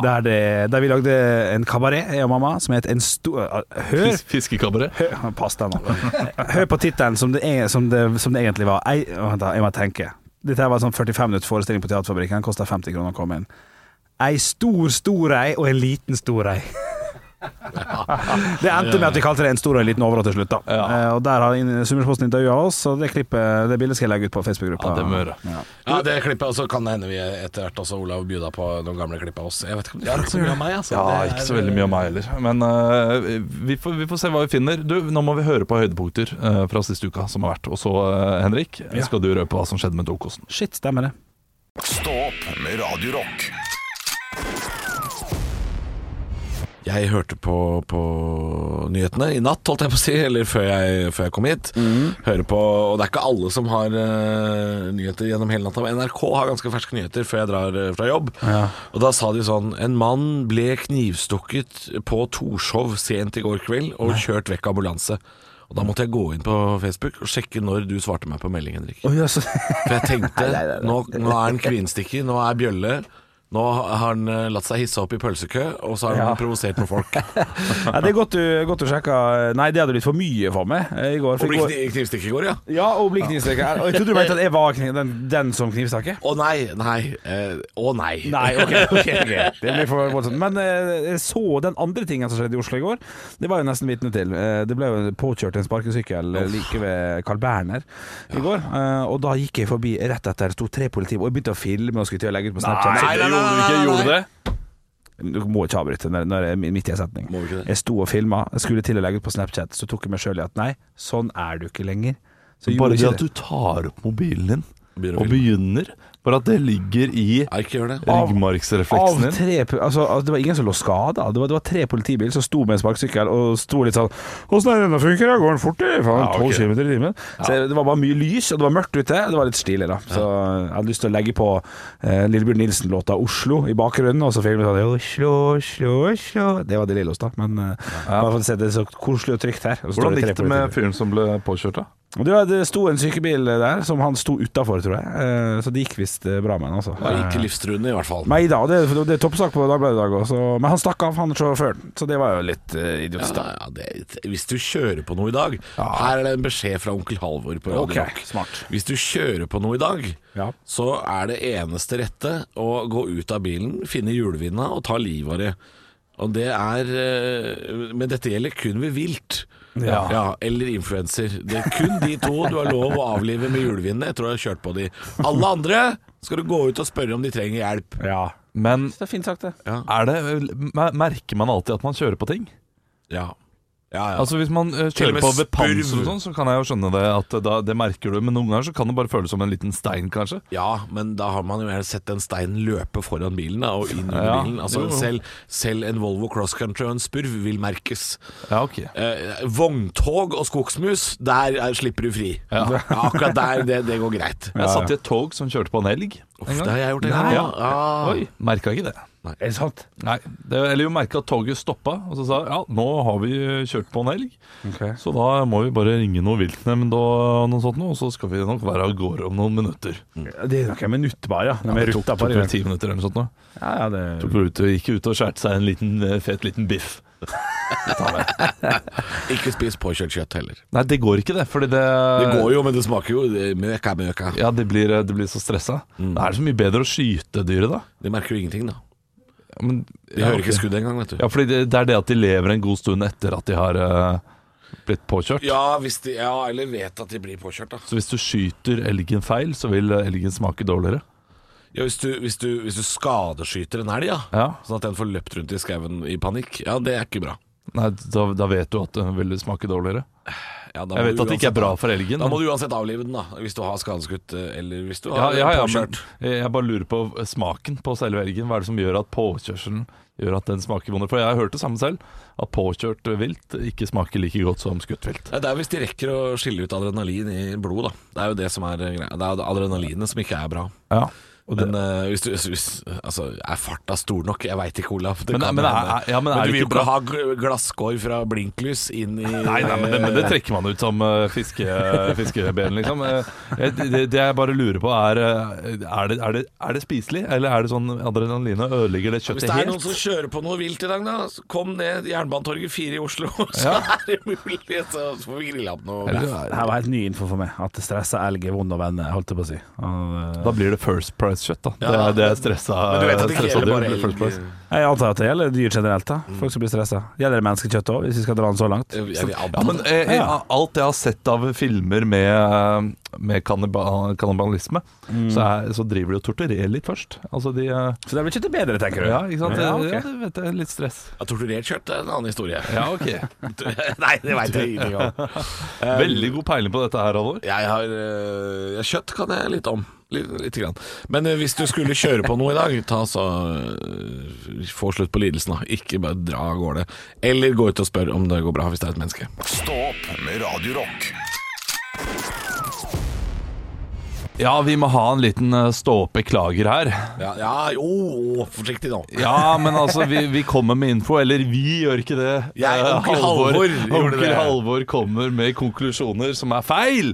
[SPEAKER 5] Der, det, der vi lagde en kabaret, jeg og mamma, som het En stor uh, Hør!
[SPEAKER 4] Fis Fiskekabaret.
[SPEAKER 5] Hør, pass deg nå. Hør på tittelen som, det er- som, som det egentlig var. Ei, vent da, jeg må tenke. Dette var en sånn 45 minutter forestilling på Teaterfabrikken. Kosta 50 kroner å komme inn. Ei stor stor ei og en liten stor ei. Det endte med at vi kalte det en stor og en liten overå til slutt. da
[SPEAKER 4] Ja.
[SPEAKER 5] Eh, Og Der har Summersposten intervjua oss, og det klippet Det bildet skal jeg legge ut på Facebook-gruppa.
[SPEAKER 4] Ja, det må.
[SPEAKER 5] Ja.
[SPEAKER 3] Ja, det klippet, og så kan det hende vi etter hvert også, Olav, byr på noen gamle klipp av oss. Jeg vet ikke om det er så mye av meg, altså.
[SPEAKER 4] Ja,
[SPEAKER 3] er-
[SPEAKER 4] ikke så veldig mye av meg heller. Men uh, vi, får, vi får se hva vi finner. Du, Nå må vi høre på høydepunkter uh, fra siste uka som har vært. Og så, uh, Henrik, skal du røpe hva som skjedde med dokosten.
[SPEAKER 5] Shit, stemmer det.
[SPEAKER 1] Stå opp med Radio
[SPEAKER 3] Jeg hørte på, på nyhetene i natt, holdt jeg på å si, eller før jeg, før jeg kom hit. Hører på, og det er ikke alle som har uh, nyheter gjennom hele natta. NRK har ganske ferske nyheter før jeg drar eh, fra jobb. Og da sa de sånn En mann ble knivstukket på Torshov sent i går kveld og kjørt vekk ambulanse. Og da måtte jeg gå inn på Facebook og sjekke når du svarte meg på melding, Henrik.
[SPEAKER 5] Oh, yes.
[SPEAKER 3] For jeg tenkte nå, nå er han kvinstikker, nå er Bjølle. Nå har han eh, latt seg hisse opp i pølsekø, og så har han provosert noen folk.
[SPEAKER 5] Ja, det er godt du, godt du sjekka Nei, det hadde blitt for mye for meg i går.
[SPEAKER 3] Og bli
[SPEAKER 5] går
[SPEAKER 3] i går, ja.
[SPEAKER 5] ja, og bli knivstikker. Og jeg trodde du mente at jeg var den, den som knivstakker.
[SPEAKER 3] Å nei, nei. eh, Å nei.
[SPEAKER 5] Nei, ok, ok, okay. Det blir for voldsomt. Men eh, jeg så den andre tingen som skjedde i Oslo i går. Det var jo nesten vitne til. Det ble jo påkjørt en sparkesykkel like ved Carl Berner i går. Og da gikk jeg forbi rett etter. Det sto tre politi, og jeg begynte å filme og skulle til å legge ut på Snapchat.
[SPEAKER 3] Nei, nei, nei, nei,
[SPEAKER 4] Gjorde du det?
[SPEAKER 5] Du må ikke avbryte når, når jeg er midt i en setning.
[SPEAKER 3] Må ikke det?
[SPEAKER 5] Jeg sto og filma, skulle til å legge ut på Snapchat, så tok jeg meg sjøl i at nei, sånn er du ikke lenger. Så
[SPEAKER 4] Bare det at du tar opp mobilen din
[SPEAKER 3] Begynner
[SPEAKER 4] og begynner, for at det ligger i
[SPEAKER 3] Ja, ikke gjør det.
[SPEAKER 5] Av
[SPEAKER 4] ryggmargsrefleksen din.
[SPEAKER 5] tre, pu- altså, altså, Det var ingen som lå skada. Det var, det var tre politibiler som sto med en sparkesykkel og sto litt sånn 'Åssen er det denne funker? da? Går den fort, i? Faen,
[SPEAKER 4] Ja,
[SPEAKER 5] 12
[SPEAKER 4] ok.
[SPEAKER 5] km i timen?' Så Det var bare mye lys, og det var mørkt ute. Det var litt stilig, da. Så jeg hadde lyst til å legge på eh, Lillebjørn Nilsen-låta 'Oslo' i bakgrunnen, og så filme sånn 'Oslo, Oslo, Oslo' Det var De Lillos, da. Men eh, bare for å se det er så koselig og trygt her. Og så står
[SPEAKER 4] Hvordan
[SPEAKER 5] tre
[SPEAKER 4] gikk det med
[SPEAKER 5] politibiler.
[SPEAKER 4] fyren som ble påkjørt, da?
[SPEAKER 5] Det, sto en sykebil der som han sto utafor, tror jeg. Eh, Så det gikk visst eh, bra med han, altså.
[SPEAKER 3] Ja, ikke livstruende, i hvert fall.
[SPEAKER 5] Nei da, det, det er toppsak på Dagbladet i dag også. Men han stakk av, han sjåføren. Så det var jo litt uh, idiotisk,
[SPEAKER 3] Ja, ja, det, hvis du kjører på noe i dag Her er det en beskjed fra onkel Halvor på Radio
[SPEAKER 5] okay,
[SPEAKER 3] Rock.
[SPEAKER 5] smart.
[SPEAKER 3] Hvis du kjører på noe i dag,
[SPEAKER 5] Ja.
[SPEAKER 3] så er det eneste rette å gå ut av bilen, finne hjulvinda og ta livet av det. Og det er eh, Men dette gjelder kun ved vilt.
[SPEAKER 5] Ja.
[SPEAKER 3] eller influenser. Det er kun de to du har lov å avlive med julevinene etter å ha kjørt på de. Alle andre skal du gå ut og spørre om de trenger hjelp.
[SPEAKER 5] Ja.
[SPEAKER 4] Men
[SPEAKER 5] Det er fint sagt, det.
[SPEAKER 4] er det, merker man alltid at man kjører på ting?
[SPEAKER 3] Ja. Ja, ja.
[SPEAKER 4] Altså Hvis man
[SPEAKER 3] uh,
[SPEAKER 4] kjører på ved panser og sånn, så kan jeg jo skjønne det. At eh, da, Det merker du Men noen ganger så kan det bare føles som en liten stein, kanskje.
[SPEAKER 3] Ja, men da har man jo gjerne sett en stein løpe foran bilen da, og inn under
[SPEAKER 4] Ja,
[SPEAKER 3] bilen. Altså, selv, selv en Volvo Cross Country og en spurv vil merkes.
[SPEAKER 4] Ja, ok
[SPEAKER 3] Eh, vogntog og skogsmus, der er, slipper du fri.
[SPEAKER 4] Ja.
[SPEAKER 3] akkurat der, det, det går greit.
[SPEAKER 4] Jeg satt i et tog som kjørte på en elg.
[SPEAKER 3] Uff, det har jeg gjort en gang. Ja. Ah.
[SPEAKER 4] Oi, Merka ikke det.
[SPEAKER 5] Er det sant?
[SPEAKER 4] Nei, det, Eller jo merka at toget stoppa, og så sa ja, nå har vi kjørt på en helg,
[SPEAKER 5] okay.
[SPEAKER 4] Så da må vi bare ringe noe viltnemnd og noe sånt, nå, og så skal vi nok være av gårde om noen minutter.
[SPEAKER 5] Ja, Det er nok en minutt bare, ja. ja
[SPEAKER 4] det tok, tok vel ti minutter eller noe sånt. Nå.
[SPEAKER 5] Ja, ja, det
[SPEAKER 4] Tok ut, gikk ut og skjærte seg en liten, eh, fet liten biff.
[SPEAKER 3] Ikke spis påkjørt kjøtt heller.
[SPEAKER 4] Nei, det går ikke, det. Fordi det,
[SPEAKER 3] Det går jo, men det smaker jo eh, møka, møka.
[SPEAKER 4] Ja, det blir, det blir så stressa. Da er det så mye bedre å skyte dyret, da.
[SPEAKER 3] Det merker jo ingenting, da.
[SPEAKER 4] Men,
[SPEAKER 3] De hører ikke skuddet engang, vet du.
[SPEAKER 4] Ja, fordi det, det er det at de lever en god stund etter at de har uh, blitt påkjørt.
[SPEAKER 3] Ja, hvis de, ja, eller vet at de blir påkjørt, da.
[SPEAKER 4] Så hvis du skyter elgen feil, så vil eh, elgen smake dårligere.
[SPEAKER 3] Ja, hvis, du, hvis, du, hvis du skadeskyter en elg, ja.
[SPEAKER 4] Ja.
[SPEAKER 3] Sånn at den får løpt rundt i skauen i panikk, ja, det er ikke bra.
[SPEAKER 4] Nei, da, da vet du at den vil smake dårligere.
[SPEAKER 3] Ja,
[SPEAKER 4] Jeg vet at det ikke er bra for elgen.
[SPEAKER 3] Da må du uansett avlive den, da. Hvis du har skadeskutt, eh, eller hvis du har
[SPEAKER 4] ja, ja,
[SPEAKER 3] påkjørt.
[SPEAKER 4] jeg bare lurer på smaken på selve elgen. Hva er det som gjør at påkjørselen gjør at den smaker vondere? For jeg har hørt det samme selv, at påkjørt vilt ikke smaker like godt som skutt vilt.
[SPEAKER 3] Det er hvis de rekker å skille ut adrenalin i blodet, da. Det er jo det som er greia. Det er adrenalinet som ikke er bra.
[SPEAKER 4] Ja.
[SPEAKER 3] Men uh, hvis du hvis, Altså, er farta stor nok? Jeg veit ikke, Olaf. Det
[SPEAKER 4] Men-
[SPEAKER 3] kan
[SPEAKER 4] men er- ja, men men
[SPEAKER 3] du vil jo
[SPEAKER 4] ikke
[SPEAKER 3] ha gl- glasskår fra blinklys inn i
[SPEAKER 4] Nei, nei, men det, men det trekker man ut som uh, fiske, fiskeben, liksom. Eh, det, det jeg bare lurer på, er eh, er det, er, det, er det spiselig? Eller er det sånn adrenalinet ødelegger det kjøttet helt?
[SPEAKER 3] Hvis det er noen som kjører på noe vilt i dag, da, så kom ned Jernbanetorget 4 i Oslo, så
[SPEAKER 4] Ja.
[SPEAKER 3] er det mulig. Så får vi grilla opp noe.
[SPEAKER 4] Eller,
[SPEAKER 5] Det her var helt ny info for meg. At stressa elg er vond å vende, holdt jeg på å si. Og, eh,
[SPEAKER 4] Da blir det First Price-kjøtt, da.
[SPEAKER 3] Ja,
[SPEAKER 4] det, er, det er stressa
[SPEAKER 3] Men du vet at det ikke
[SPEAKER 4] stressa
[SPEAKER 3] gjelder
[SPEAKER 4] dyr,
[SPEAKER 3] bare
[SPEAKER 4] First
[SPEAKER 3] elg?
[SPEAKER 5] jeg antar at det gjelder dyr generelt. da Folk som blir stressa. Gjelder det menneskekjøtt òg, hvis vi skal dra den så langt?
[SPEAKER 3] Jeg
[SPEAKER 4] Ja, men eh, eh, alt jeg har sett av filmer med, med kanniba kannibalisme, så, er, så driver de og torturerer litt først. Altså de eh,
[SPEAKER 5] Så det er ikke kjøttet bedre, tenker du?
[SPEAKER 4] Ja, ikke sant?
[SPEAKER 5] Ja,
[SPEAKER 4] Ja, det vet jeg. Litt stress.
[SPEAKER 3] Ja, Torturert kjøtt er en annen historie.
[SPEAKER 4] Ja, ok
[SPEAKER 3] Nei, det veit jeg ingenting om.
[SPEAKER 4] Veldig god peiling på dette her, Halvor.
[SPEAKER 3] Jeg har øh, Kjøtt kan jeg litt om. Litt, lite grann. Men øh, hvis du skulle kjøre på noe i dag, ta så Få slutt på lidelsen, da. Ikke bare dra av gårde. Eller gå ut og spør om det går bra hvis det er et menneske.
[SPEAKER 1] Stå opp med Radio Rock.
[SPEAKER 4] Ja, vi må ha en liten uh, stå-opp-beklager her.
[SPEAKER 3] Ja, ja jo, forsiktig nå.
[SPEAKER 4] Ja, men altså, vi, vi kommer med info. Eller vi gjør ikke det.
[SPEAKER 3] Jeg,
[SPEAKER 4] Eh,
[SPEAKER 3] onkel Halvor, gjorde
[SPEAKER 4] onkel. Halvor kommer med konklusjoner som er feil.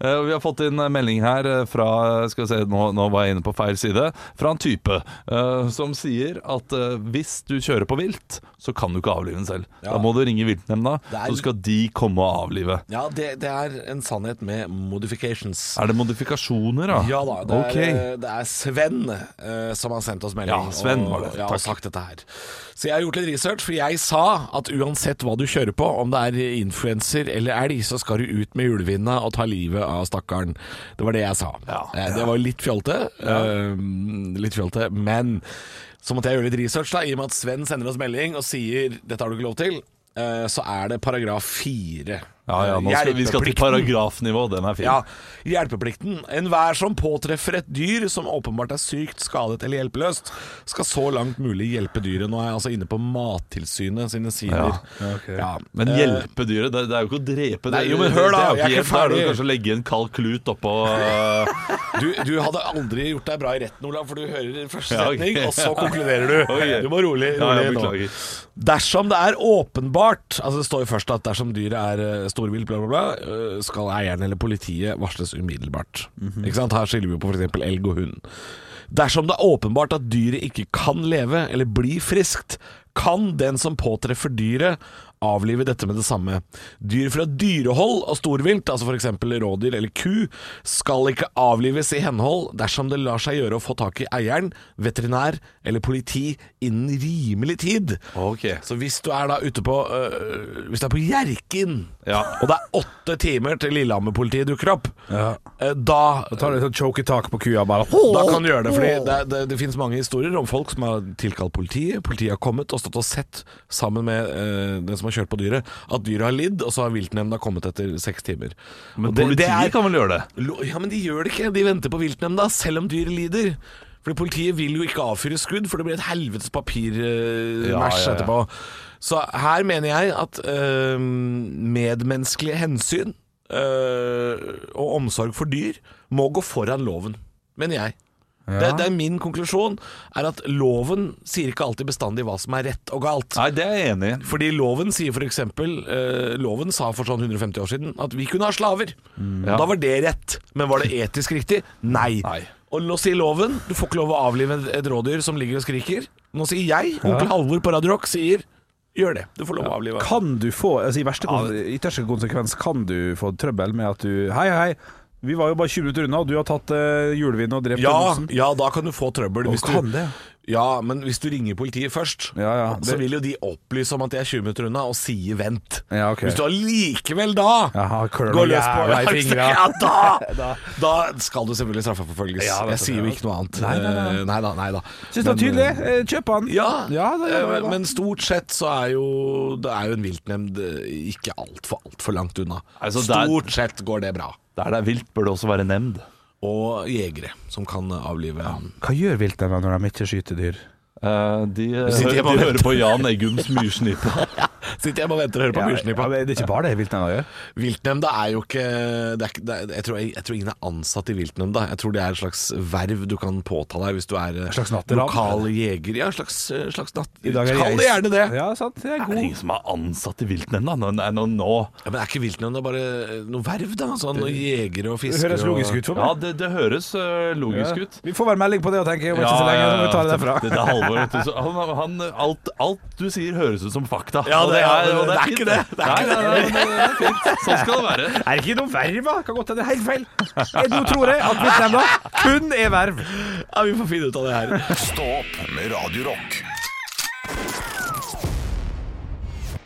[SPEAKER 4] Eh, vi har fått inn en melding her eh, fra Skal vi se, nå, nå var jeg inne på feil side. Fra en type uh, som sier at uh, hvis du kjører på vilt, så kan du ikke avlive den selv.
[SPEAKER 3] Ja.
[SPEAKER 4] Da må du ringe viltnemnda,
[SPEAKER 3] er-
[SPEAKER 4] så skal de komme og avlive.
[SPEAKER 3] Ja, det, det er en sannhet med modifications.
[SPEAKER 4] Er det modifikasjoner, da?
[SPEAKER 3] Ja da, det,
[SPEAKER 4] okay.
[SPEAKER 3] er, det er Sven som har sendt oss melding
[SPEAKER 4] Ja, Sven var det.
[SPEAKER 3] Ja,
[SPEAKER 4] Takk.
[SPEAKER 3] og sagt dette her. Så jeg har gjort litt research, for jeg sa at uansett hva du kjører på, om det er influenser eller elg, så skal du ut med hjulvinda og ta livet av stakkaren. Det var det jeg sa. Eh, Det var litt fjolte, eh, litt fjolte, men så måtte jeg gjøre litt research, da, i og med at Sven sender oss melding og sier 'dette har du ikke lov til'. eh, Så er det paragraf fire
[SPEAKER 4] Ja, ja, nå skal, vi skal til paragrafnivå. Den er fin.
[SPEAKER 3] Ja, Hjelpeplikten. Enhver som påtreffer et dyr som åpenbart er sykt, skadet eller hjelpeløst, skal så langt mulig hjelpe dyret. Nå er jeg altså inne på Mattilsynet sine sider. Ja,
[SPEAKER 4] Men
[SPEAKER 3] eh,
[SPEAKER 4] hjelpe dyret, det, det er jo ikke å drepe
[SPEAKER 3] Nei,
[SPEAKER 4] det.
[SPEAKER 3] jo, men hør da,
[SPEAKER 4] det er jo ikke hjelp. Da er det kanskje å legge en kald klut oppå
[SPEAKER 3] Du, du hadde aldri gjort deg bra i retten, Olav, for du hører første
[SPEAKER 4] Ja, okay.
[SPEAKER 3] setning, og så konkluderer du.
[SPEAKER 4] Okay.
[SPEAKER 3] Du må rolig, rolig
[SPEAKER 4] ja,
[SPEAKER 3] nå. Dersom det er åpenbart Altså Det står jo først at dersom dyret er eh, storvilt, bla, bla, bla, eh, skal eieren eller politiet varsles umiddelbart. Ikke sant? Her skiller vi jo på f.eks. elg og hund. Dersom det er åpenbart at dyret ikke kan leve eller bli friskt, kan den som påtreffer dyret, avlive dette med det samme. Dyr fra dyrehold og storvilt, altså f.eks. rådyr eller ku, skal ikke avlives i henhold dersom det lar seg gjøre å få tak i eieren, veterinær eller politi innen rimelig tid.
[SPEAKER 4] Okay.
[SPEAKER 3] Så hvis du er da ute på øh, Hvis du er på Hjerkinn,
[SPEAKER 4] Ja.
[SPEAKER 3] og det er åtte timer til Lillehammer-politiet dukker opp,
[SPEAKER 5] Ja.
[SPEAKER 3] øh, da
[SPEAKER 5] Da tar du et sånt choke-tak på kua bare.
[SPEAKER 3] da kan du gjøre det, fordi det, det, det finnes mange historier om folk som har tilkalt politiet. Politiet har kommet og stått og sett sammen med øh, den som har kjørt på dyret, at dyret har lidd, og så har viltnemnda kommet etter seks timer.
[SPEAKER 4] Men
[SPEAKER 3] det, det-
[SPEAKER 4] det
[SPEAKER 3] er-
[SPEAKER 4] kan vel gjøre det?
[SPEAKER 3] Ja, men de gjør det ikke. De venter på viltnemnda, selv om dyret lider. Fordi politiet vil jo ikke avfyre skudd, for det blir et helvetes papirmæsj
[SPEAKER 4] Ja, ja, ja.
[SPEAKER 3] etterpå. Så her mener jeg at øh, medmenneskelige hensyn øh, og omsorg for dyr må gå foran loven, mener jeg. Det, det er Min konklusjon er at loven sier ikke alltid bestandig hva som er rett og galt.
[SPEAKER 4] Nei, det er jeg enig i.
[SPEAKER 3] Fordi loven sier for eksempel eh, Loven sa for sånn 150 år siden at vi kunne ha slaver.
[SPEAKER 4] Ja.
[SPEAKER 3] Da var det rett. Men var det etisk riktig? Nei.
[SPEAKER 4] Nei.
[SPEAKER 3] Og nå sier loven du får ikke lov å avlive et- rådyr som ligger og skriker. Nå sier jeg, onkel Halvor på Radio Rock, sier gjør det. Du får lov å avlive.
[SPEAKER 5] Kan du få altså I verste ytterste konsekvens kan du få trøbbel med at du Hei, hei, vi var jo bare 20 minutter unna, og du har tatt uh, hjulvind og drept
[SPEAKER 3] Ja, ja, da kan du få trøbbel. Du,
[SPEAKER 5] kan det?
[SPEAKER 3] ja, men hvis du ringer politiet først,
[SPEAKER 5] Ja, ja,
[SPEAKER 3] så vil jo de opplyse om at de er 20 minutter unna, og sier vent.
[SPEAKER 5] Ja, okay.
[SPEAKER 3] Hvis du allikevel da
[SPEAKER 5] Ja,
[SPEAKER 3] går løs på
[SPEAKER 5] deg i fingra.
[SPEAKER 3] Ja, da, da skal du selvfølgelig straffeforfølges.
[SPEAKER 5] Ja,
[SPEAKER 3] jeg sier jo ikke noe annet.
[SPEAKER 5] Nei, nei, nei.
[SPEAKER 3] Eh, nei da. Nei da.
[SPEAKER 5] Syns det var tydelig.
[SPEAKER 3] eh,
[SPEAKER 5] Eh, Kjøp han.
[SPEAKER 3] Ja,
[SPEAKER 5] Ja, det var
[SPEAKER 3] men stort sett så er jo Det er jo en viltnemnd ikke altfor altfor langt unna.
[SPEAKER 4] Altså, der-
[SPEAKER 3] Stort sett går det bra.
[SPEAKER 4] Der det er vilt, bør det også være nemnd.
[SPEAKER 3] Og jegere som kan avlive
[SPEAKER 5] Hva gjør viltene når de ikke skyter dyr?
[SPEAKER 4] Uh, de de,
[SPEAKER 3] de, de
[SPEAKER 4] hører på Jan Eggums myrsnipe.
[SPEAKER 3] Sitter hjemme og venter og hører på
[SPEAKER 5] Ja,
[SPEAKER 3] myrsnippa.
[SPEAKER 5] ja, det er ikke bare det viltnemnda gjør.
[SPEAKER 3] Viltnemnda er jo ikke, det er ikke det er, jeg, tror, jeg, jeg tror ingen er ansatt i viltnemnda. Jeg tror det er et slags verv du kan påta deg hvis du er eh,
[SPEAKER 5] slags
[SPEAKER 3] lokal jeger. Ja, slags, eh, slags natt...
[SPEAKER 5] I dag er
[SPEAKER 3] Kall det gjerne det.
[SPEAKER 5] Ja, sant. Det er
[SPEAKER 4] Det er
[SPEAKER 5] det
[SPEAKER 4] ingen som er ansatt i viltnemnda. Nå, nei, nå, nå.
[SPEAKER 3] Ja, men er ikke viltnemnda bare eh, noe verv, da? Sånn jegere og
[SPEAKER 5] Det høres logisk ut for
[SPEAKER 4] Ja,
[SPEAKER 5] meg.
[SPEAKER 4] det, det høres logisk ut.
[SPEAKER 5] Vi får vel melding på det og tenke om ikke så lenge, så vi tar det derfra.
[SPEAKER 4] Det, det er Halvor. vet du, så Han, han, alt, alt du sier høres ut som fakta.
[SPEAKER 3] Ja, det er-
[SPEAKER 4] og
[SPEAKER 3] det er ikke det. Det er ikke
[SPEAKER 4] nei, nei, nei, det er fint. Sånn skal det være.
[SPEAKER 5] Er det ikke noe verv, da? Kan godt hende det er helt feil. Jeg nå tror jeg at viltnemnda kun er verv.
[SPEAKER 3] Ja, vi får finne ut av det her.
[SPEAKER 1] Stå opp med Radiorock.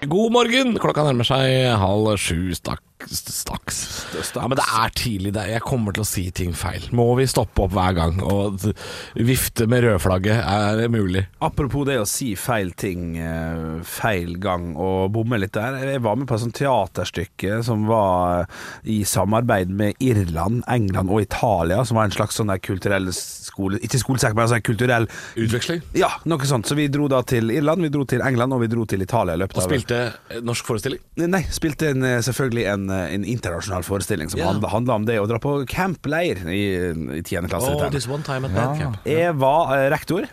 [SPEAKER 3] God morgen! Klokka nærmer seg halv sju stakk, staks. Ja, men det er tidlig. Det er, jeg kommer til å si ting feil. Må vi stoppe opp hver gang og vifte med rødflagget? Er det mulig?
[SPEAKER 5] Apropos det å si feil ting eh, feil gang og bomme litt der. Jeg var med på et sånt teaterstykke som var i samarbeid med Irland, England og Italia, som var en slags sånn der kulturell skole... Ikke skolesekk, men altså en kulturell
[SPEAKER 3] Utveksling?
[SPEAKER 5] Ja, noe sånt. Så vi dro da til Irland, vi dro til England og vi dro til Italia løpet
[SPEAKER 3] Og spilte eh, norsk forestilling?
[SPEAKER 5] Nei, spilte en, eh, selvfølgelig en, eh, en internasjonal forestilling som
[SPEAKER 3] yeah.
[SPEAKER 5] handla, om det å dra på campleir i, i 10. klasse.
[SPEAKER 3] Oh, this one time at ja. camp.
[SPEAKER 5] Jeg var uh, rektor.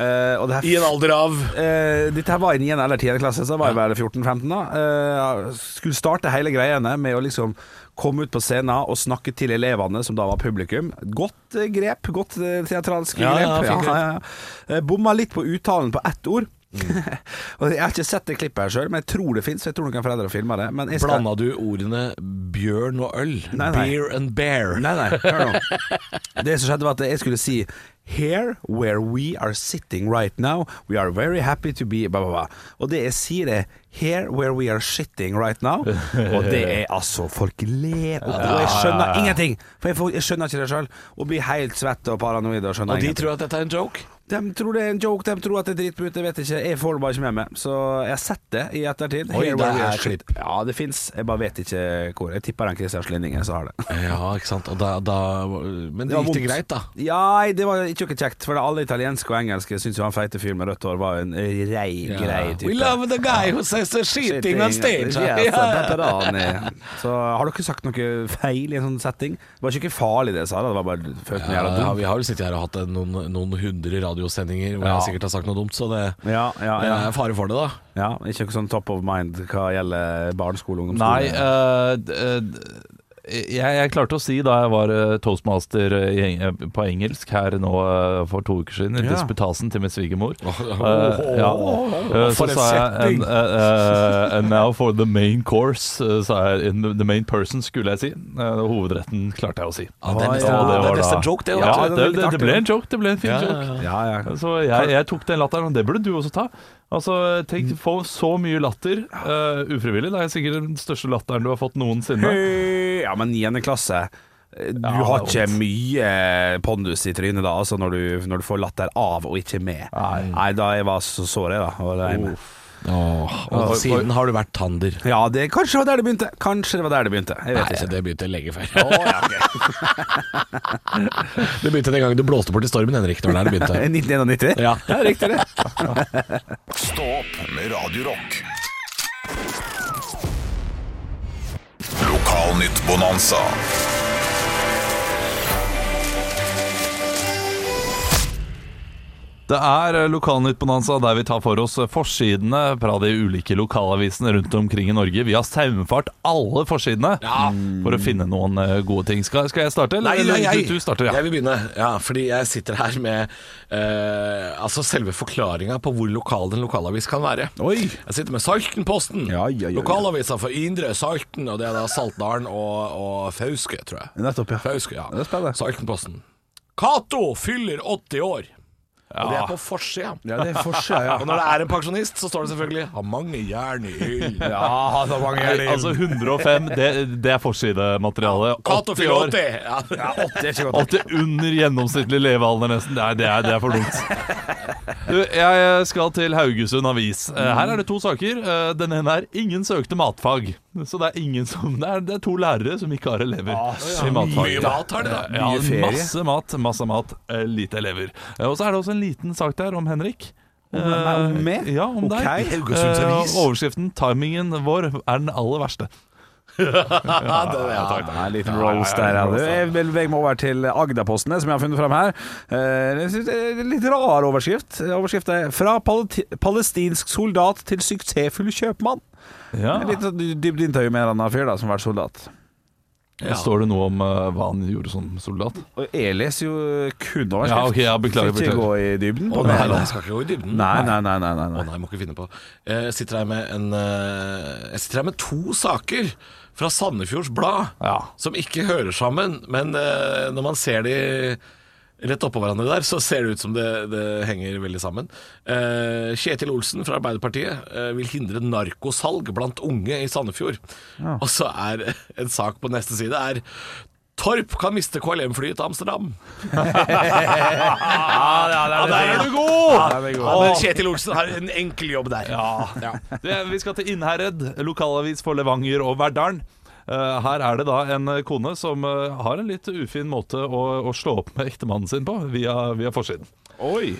[SPEAKER 5] Uh, og det her
[SPEAKER 3] I en alder av
[SPEAKER 5] Uh, dette her var i 9. eller 10. klasse, så var jeg vel 14-15 da. Uh, skulle starte hele greiene med å liksom komme ut på scenen og snakke til elevene, som da var publikum. Godt eh, grep, godt eh, teatralsk
[SPEAKER 3] Ja,
[SPEAKER 5] grep.
[SPEAKER 3] ja,
[SPEAKER 5] ja. Eh, Bomma litt på uttalen på ett ord. og Jeg har ikke sett det klippet her sjøl, men jeg tror det fins. Skal...
[SPEAKER 3] Blanda du ordene bjørn og øl?
[SPEAKER 5] Nei, nei.
[SPEAKER 3] Beer and bear.
[SPEAKER 5] Nei, nei, hør nå. Det som skjedde var at jeg skulle si Here where we are sitting right now, we are very happy to be blah, blah, blah. Og det jeg sier er Here where we are sitting right now. Og det er altså Folk ler, og, og jeg skjønner ingenting. For jeg, skjønner ikke det sjøl. Og blir helt svett og paranoid og skjønner
[SPEAKER 3] Og de
[SPEAKER 5] ingenting.
[SPEAKER 3] tror at dette er en joke?
[SPEAKER 5] De tror det er en joke, de tror at det er dritbut, jeg vet ikke. Jeg får det bare ikke med meg. Så jeg har sett det i ettertid.
[SPEAKER 3] Oi, det er klipp.
[SPEAKER 5] Ja, det fins. Jeg bare vet ikke hvor. Jeg tipper den Christian Slinningen som har det.
[SPEAKER 3] Ja, ikke sant. Da, da, men
[SPEAKER 5] Det var
[SPEAKER 3] gikk det greit, da?
[SPEAKER 5] Ja, det var ikke noe kjekt, for alle italienske og engelske syns jo han feite fyren med rødt hår var en rei, grei type.
[SPEAKER 3] We love the guy who says the shitting on stage.
[SPEAKER 5] Yes,
[SPEAKER 3] Ja.
[SPEAKER 5] Så har dere sagt noe feil i en sånn setting? Det var ikke farlig det jeg sa, det var bare følt meg
[SPEAKER 3] Ja,
[SPEAKER 5] jævla
[SPEAKER 3] ja, vi har jo sittet her og hatt noen, noen hundre radiosendinger hvor
[SPEAKER 5] Ja.
[SPEAKER 3] jeg sikkert har sagt noe dumt, så det,
[SPEAKER 5] Ja, ja,
[SPEAKER 3] det
[SPEAKER 5] ja.
[SPEAKER 3] er fare for det, da.
[SPEAKER 5] ja. Ikke sånn top of mind hva gjelder barneskole og ungdomsskole?
[SPEAKER 4] Nei, d- jeg, jeg klarte å si da jeg var eh, toastmaster eh, i, eh, på engelsk her nå for to uker siden, i
[SPEAKER 5] Ja.
[SPEAKER 4] disputasen til min svigermor.
[SPEAKER 3] Åh,
[SPEAKER 4] Eh, ja. uh,
[SPEAKER 3] For
[SPEAKER 4] så
[SPEAKER 3] en
[SPEAKER 4] sa jeg and, uh, and now for the main course, sa jeg. In the main person, skulle jeg si. Hovedretten klarte jeg å si.
[SPEAKER 3] Ah, det er nesten,
[SPEAKER 5] ja,
[SPEAKER 3] det
[SPEAKER 4] var
[SPEAKER 3] en joke, det.
[SPEAKER 4] Ja,
[SPEAKER 5] det
[SPEAKER 4] det, det, det ble en joke. Det ble en fin
[SPEAKER 3] Ja,
[SPEAKER 4] joke.
[SPEAKER 3] ja, ja.
[SPEAKER 5] Ja, ja.
[SPEAKER 4] Så jeg, jeg tok den latteren, og det burde du også ta. Altså, Tenk få så mye latter uh, ufrivillig. Det er sikkert den største latteren du har fått noensinne.
[SPEAKER 5] Hey, Ja, men niende klasse eh, Du
[SPEAKER 4] Ja,
[SPEAKER 5] har ikke mye pondus i trynet da, altså når du, når du får latter av og ikke med.
[SPEAKER 4] Nei.
[SPEAKER 5] da jeg var så sår jeg, da. Og det med.
[SPEAKER 3] Åh, og siden har du vært tander.
[SPEAKER 5] Ja, det, kanskje det var der det begynte. Kanskje det var der det begynte. Jeg vet
[SPEAKER 3] Nei,
[SPEAKER 5] ikke.
[SPEAKER 3] det begynte lenge før.
[SPEAKER 5] Å, ja, okay.
[SPEAKER 3] Det begynte den gangen du blåste bort i stormen, Henrik. Det var der det begynte.
[SPEAKER 5] 1991?
[SPEAKER 3] Ja.
[SPEAKER 5] riktig det.
[SPEAKER 1] Stå opp med Radio Rock. Lokalnytt-bonanza.
[SPEAKER 4] Det er Lokalnytt Lokalnytt-bonanza der vi tar for oss forsidene fra de ulike lokalavisene rundt omkring i Norge. Vi har saumfart alle forsidene for å finne noen eh, gode ting. Skal, skal jeg starte?
[SPEAKER 3] Nei,
[SPEAKER 4] eller?
[SPEAKER 3] nei, jeg,
[SPEAKER 4] Du, du starter, ja.
[SPEAKER 3] jeg vil begynne. Ja, fordi jeg sitter her med eh, altså selve forklaringa på hvor lokal en lokalavis kan være.
[SPEAKER 5] Oi.
[SPEAKER 3] Jeg sitter med Saltenposten.
[SPEAKER 5] Ja, ja, ja, ja.
[SPEAKER 3] Lokalavisa for Indre Salten, og det er da Saltdalen og, og Fauske, tror jeg.
[SPEAKER 5] Nettopp, ja.
[SPEAKER 3] Fauske, ja.
[SPEAKER 5] Det er spennende.
[SPEAKER 3] Saltenposten. Cato fyller 80 år. Og det er på forsida.
[SPEAKER 5] Ja, det er forskjell, ja.
[SPEAKER 3] Og når det er en pensjonist, så står det selvfølgelig 'Har mange jern i hyll'.
[SPEAKER 5] Ja, har mange
[SPEAKER 4] Nei, altså 105, det, det er forsidemateriale.
[SPEAKER 3] Cato
[SPEAKER 4] 80 år.
[SPEAKER 3] Ja.
[SPEAKER 5] Ja, 80 er ikke godt.
[SPEAKER 4] 80 under gjennomsnittlig levealder, nesten. Det er, det er, det er for dumt. Du, jeg skal til Haugesund Avis. Eh, Her er det to saker. Eh, Den ene er 'Ingen søkte matfag'. Så det er, ingen som, det er, det er to lærere som ikke har elever i matfag.
[SPEAKER 3] Mye mat har de, da.
[SPEAKER 4] Ja,
[SPEAKER 5] ferie.
[SPEAKER 4] masse mat, masse mat, eh, lite elever. Eh, Og så er det også en liten sak der om Henrik.
[SPEAKER 5] Om- om meg?
[SPEAKER 4] Ja, om
[SPEAKER 5] okay.
[SPEAKER 4] deg. Eh, overskriften 'Timingen vår er den aller verste'.
[SPEAKER 5] Ja, en liten roast der. Ja. Jeg må meg over til Agderpostene, som jeg har funnet fram her. Eh, det er litt rar overskrift. Overskriften er 'Fra palestinsk soldat til suksessfull kjøpmann'.
[SPEAKER 4] Ja.
[SPEAKER 5] Litt dypt intervju med en annen fyr da, som har vært soldat.
[SPEAKER 4] Står det noe om uh, hva han gjorde som soldat?
[SPEAKER 5] Og jeg leser jo kun overskrift.
[SPEAKER 4] Ja, okay, ja, beklager,
[SPEAKER 5] Skal ikke gå i dybden
[SPEAKER 3] Å nei, nei, skal ikke gå i dybden.
[SPEAKER 5] Nei, nei, nei. nei, nei,
[SPEAKER 3] Å
[SPEAKER 5] nei.
[SPEAKER 3] nei, må ikke finne på. Jeg sitter her med en eh, Jeg sitter her med to saker fra Sandefjords Blad
[SPEAKER 4] Ja.
[SPEAKER 3] som ikke hører sammen, men eh, når man ser de rett oppå hverandre der, så ser det ut som det, det henger veldig sammen. Eh, Kjetil Olsen fra Arbeiderpartiet eh, vil hindre narkosalg blant unge i Sandefjord. Og så er en sak på neste side er Torp kan miste KLM-flyet til Amsterdam.
[SPEAKER 5] Ja,
[SPEAKER 3] der er du god!
[SPEAKER 5] Ja, er god.
[SPEAKER 3] Ja, men Kjetil Olsen har en enkel jobb der.
[SPEAKER 4] Ja. Det, vi skal til Innherred, lokalavis for Levanger og Verdalen. Eh, her er det da en kone som eh, har en litt ufin måte å, å slå opp med ektemannen sin på, via, via forsiden.
[SPEAKER 5] Oi.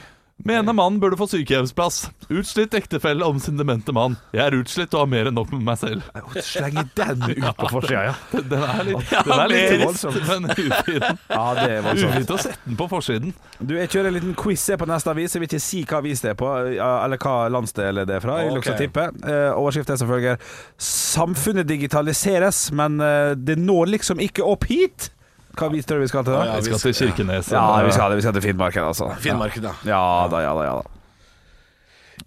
[SPEAKER 4] Mener mann burde få sykehjemsplass. Utslitt ektefelle om sin demente mann. Jeg er utslitt og har mer enn nok med meg selv.
[SPEAKER 5] Slenge den ut på forsida, ja.
[SPEAKER 4] Den er litt, den er litt voldsom, men ufin.
[SPEAKER 5] Ja, det er voldsomt.
[SPEAKER 4] Ufint å sette den på forsiden.
[SPEAKER 5] Du, Jeg kjører en liten quiz på neste avis. Jeg vil ikke si hva avis det er på, eller hva landsdel det er fra. Jeg vil også tippe. Eh, Overskriften er selvfølgelig 'Samfunnet digitaliseres, men eh, det når liksom ikke opp hit'. Hva viser dere vi skal til da?
[SPEAKER 3] Ja,
[SPEAKER 4] Vi skal til Kirkenes.
[SPEAKER 5] Ja, vi skal, vi skal til Finnmarken, altså.
[SPEAKER 3] Finnmarken, ja.
[SPEAKER 5] Ja da, ja da, ja da.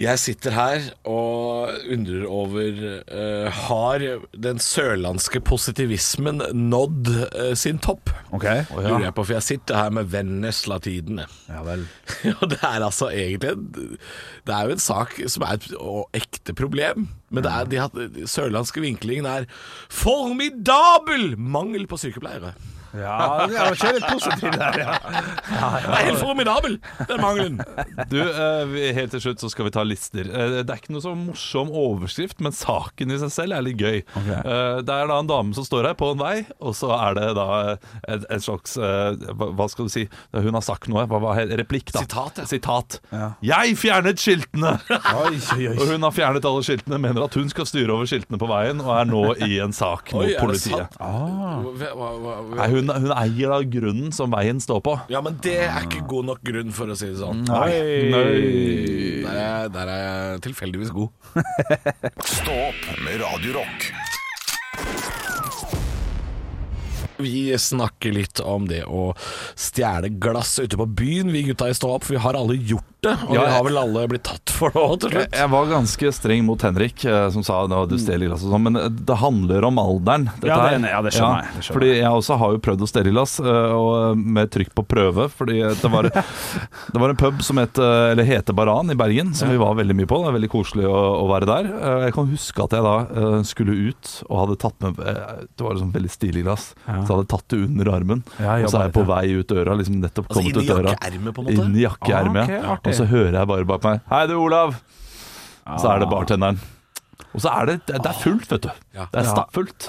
[SPEAKER 3] Jeg sitter her og undrer over eh, Har den sørlandske positivismen nådd eh, sin topp?
[SPEAKER 5] Ok.
[SPEAKER 3] Lurer jeg på, for jeg sitter her med Vennesla-tidene.
[SPEAKER 5] Ja vel.
[SPEAKER 3] Og det er altså egentlig en- Det er jo en sak som er et å, ekte problem. Men det er, de har, den sørlandske vinklingen er formidabel mangel på sykepleiere.
[SPEAKER 5] Ja, ja kjør litt positivt der, ja.
[SPEAKER 3] Det er helt formidabel, den mangelen.
[SPEAKER 4] Du, eh, Helt til slutt så skal vi ta lister. Eh, Det er ikke noe så morsom overskrift, men saken i seg selv er litt gøy. Eh, Det er da en dame som står her på en vei, og så er det da et, et slags eh, hva, hva skal du si? Hun har sagt noe. Hva var he- replikk, da?
[SPEAKER 3] Sitat, ja.
[SPEAKER 4] Sitat.
[SPEAKER 5] Ja.
[SPEAKER 4] Jeg fjernet skiltene!
[SPEAKER 5] Oi, oi,
[SPEAKER 4] Og hun har fjernet alle skiltene, mener at hun skal styre over skiltene på veien, og er nå i en sak mot
[SPEAKER 3] Oi, er det
[SPEAKER 4] politiet.
[SPEAKER 3] sant? Hva- hva- hva-
[SPEAKER 4] Nei, hun, hun eier da grunnen som veien står på.
[SPEAKER 3] Ja, men det er ikke god nok grunn, for å si det sånn.
[SPEAKER 4] Nei.
[SPEAKER 3] Der er, der er jeg tilfeldigvis god.
[SPEAKER 1] Stå opp med Radio Rock.
[SPEAKER 3] Vi snakker litt om det å stjele glass ute på byen, vi gutta i Stå opp. For vi har alle gjort det, og
[SPEAKER 4] Ja,
[SPEAKER 3] vi har vel alle blitt tatt for det òg, til
[SPEAKER 4] Jeg,
[SPEAKER 3] slutt.
[SPEAKER 4] jeg var ganske streng mot Henrik, eh, som sa at du stjeler glass og sånn, men det handler om alderen. dette
[SPEAKER 5] Ja, det-
[SPEAKER 4] her.
[SPEAKER 5] ja, det skjønner jeg, det skjønner
[SPEAKER 4] fordi jeg også har jo prøvd å stjele glass, eh, og med trykk på prøve. Fordi det var, det var en pub som het, eh, eller heter Baran i Bergen, som vi var veldig mye på. Det er veldig koselig å, å være der. Eh, Jeg kan huske at jeg da eh, skulle ut og hadde tatt med eh, Det var et sånn veldig stilig glass,
[SPEAKER 5] Ja.
[SPEAKER 4] så jeg hadde tatt det under armen.
[SPEAKER 5] Ja,
[SPEAKER 4] og så er jeg på vei ut døra, liksom nettopp
[SPEAKER 3] Altså
[SPEAKER 4] kommet
[SPEAKER 3] inn i jakkeermet, på en måte.
[SPEAKER 4] Inn i jakkeermet,
[SPEAKER 5] Ah, ok,
[SPEAKER 4] ja.
[SPEAKER 5] artig.
[SPEAKER 4] Og så hører jeg bare bak meg Hei du, Olav! Så er det bartenderen. Og så er det, det er fullt, vet du.
[SPEAKER 3] Ja.
[SPEAKER 4] Det er stappfullt.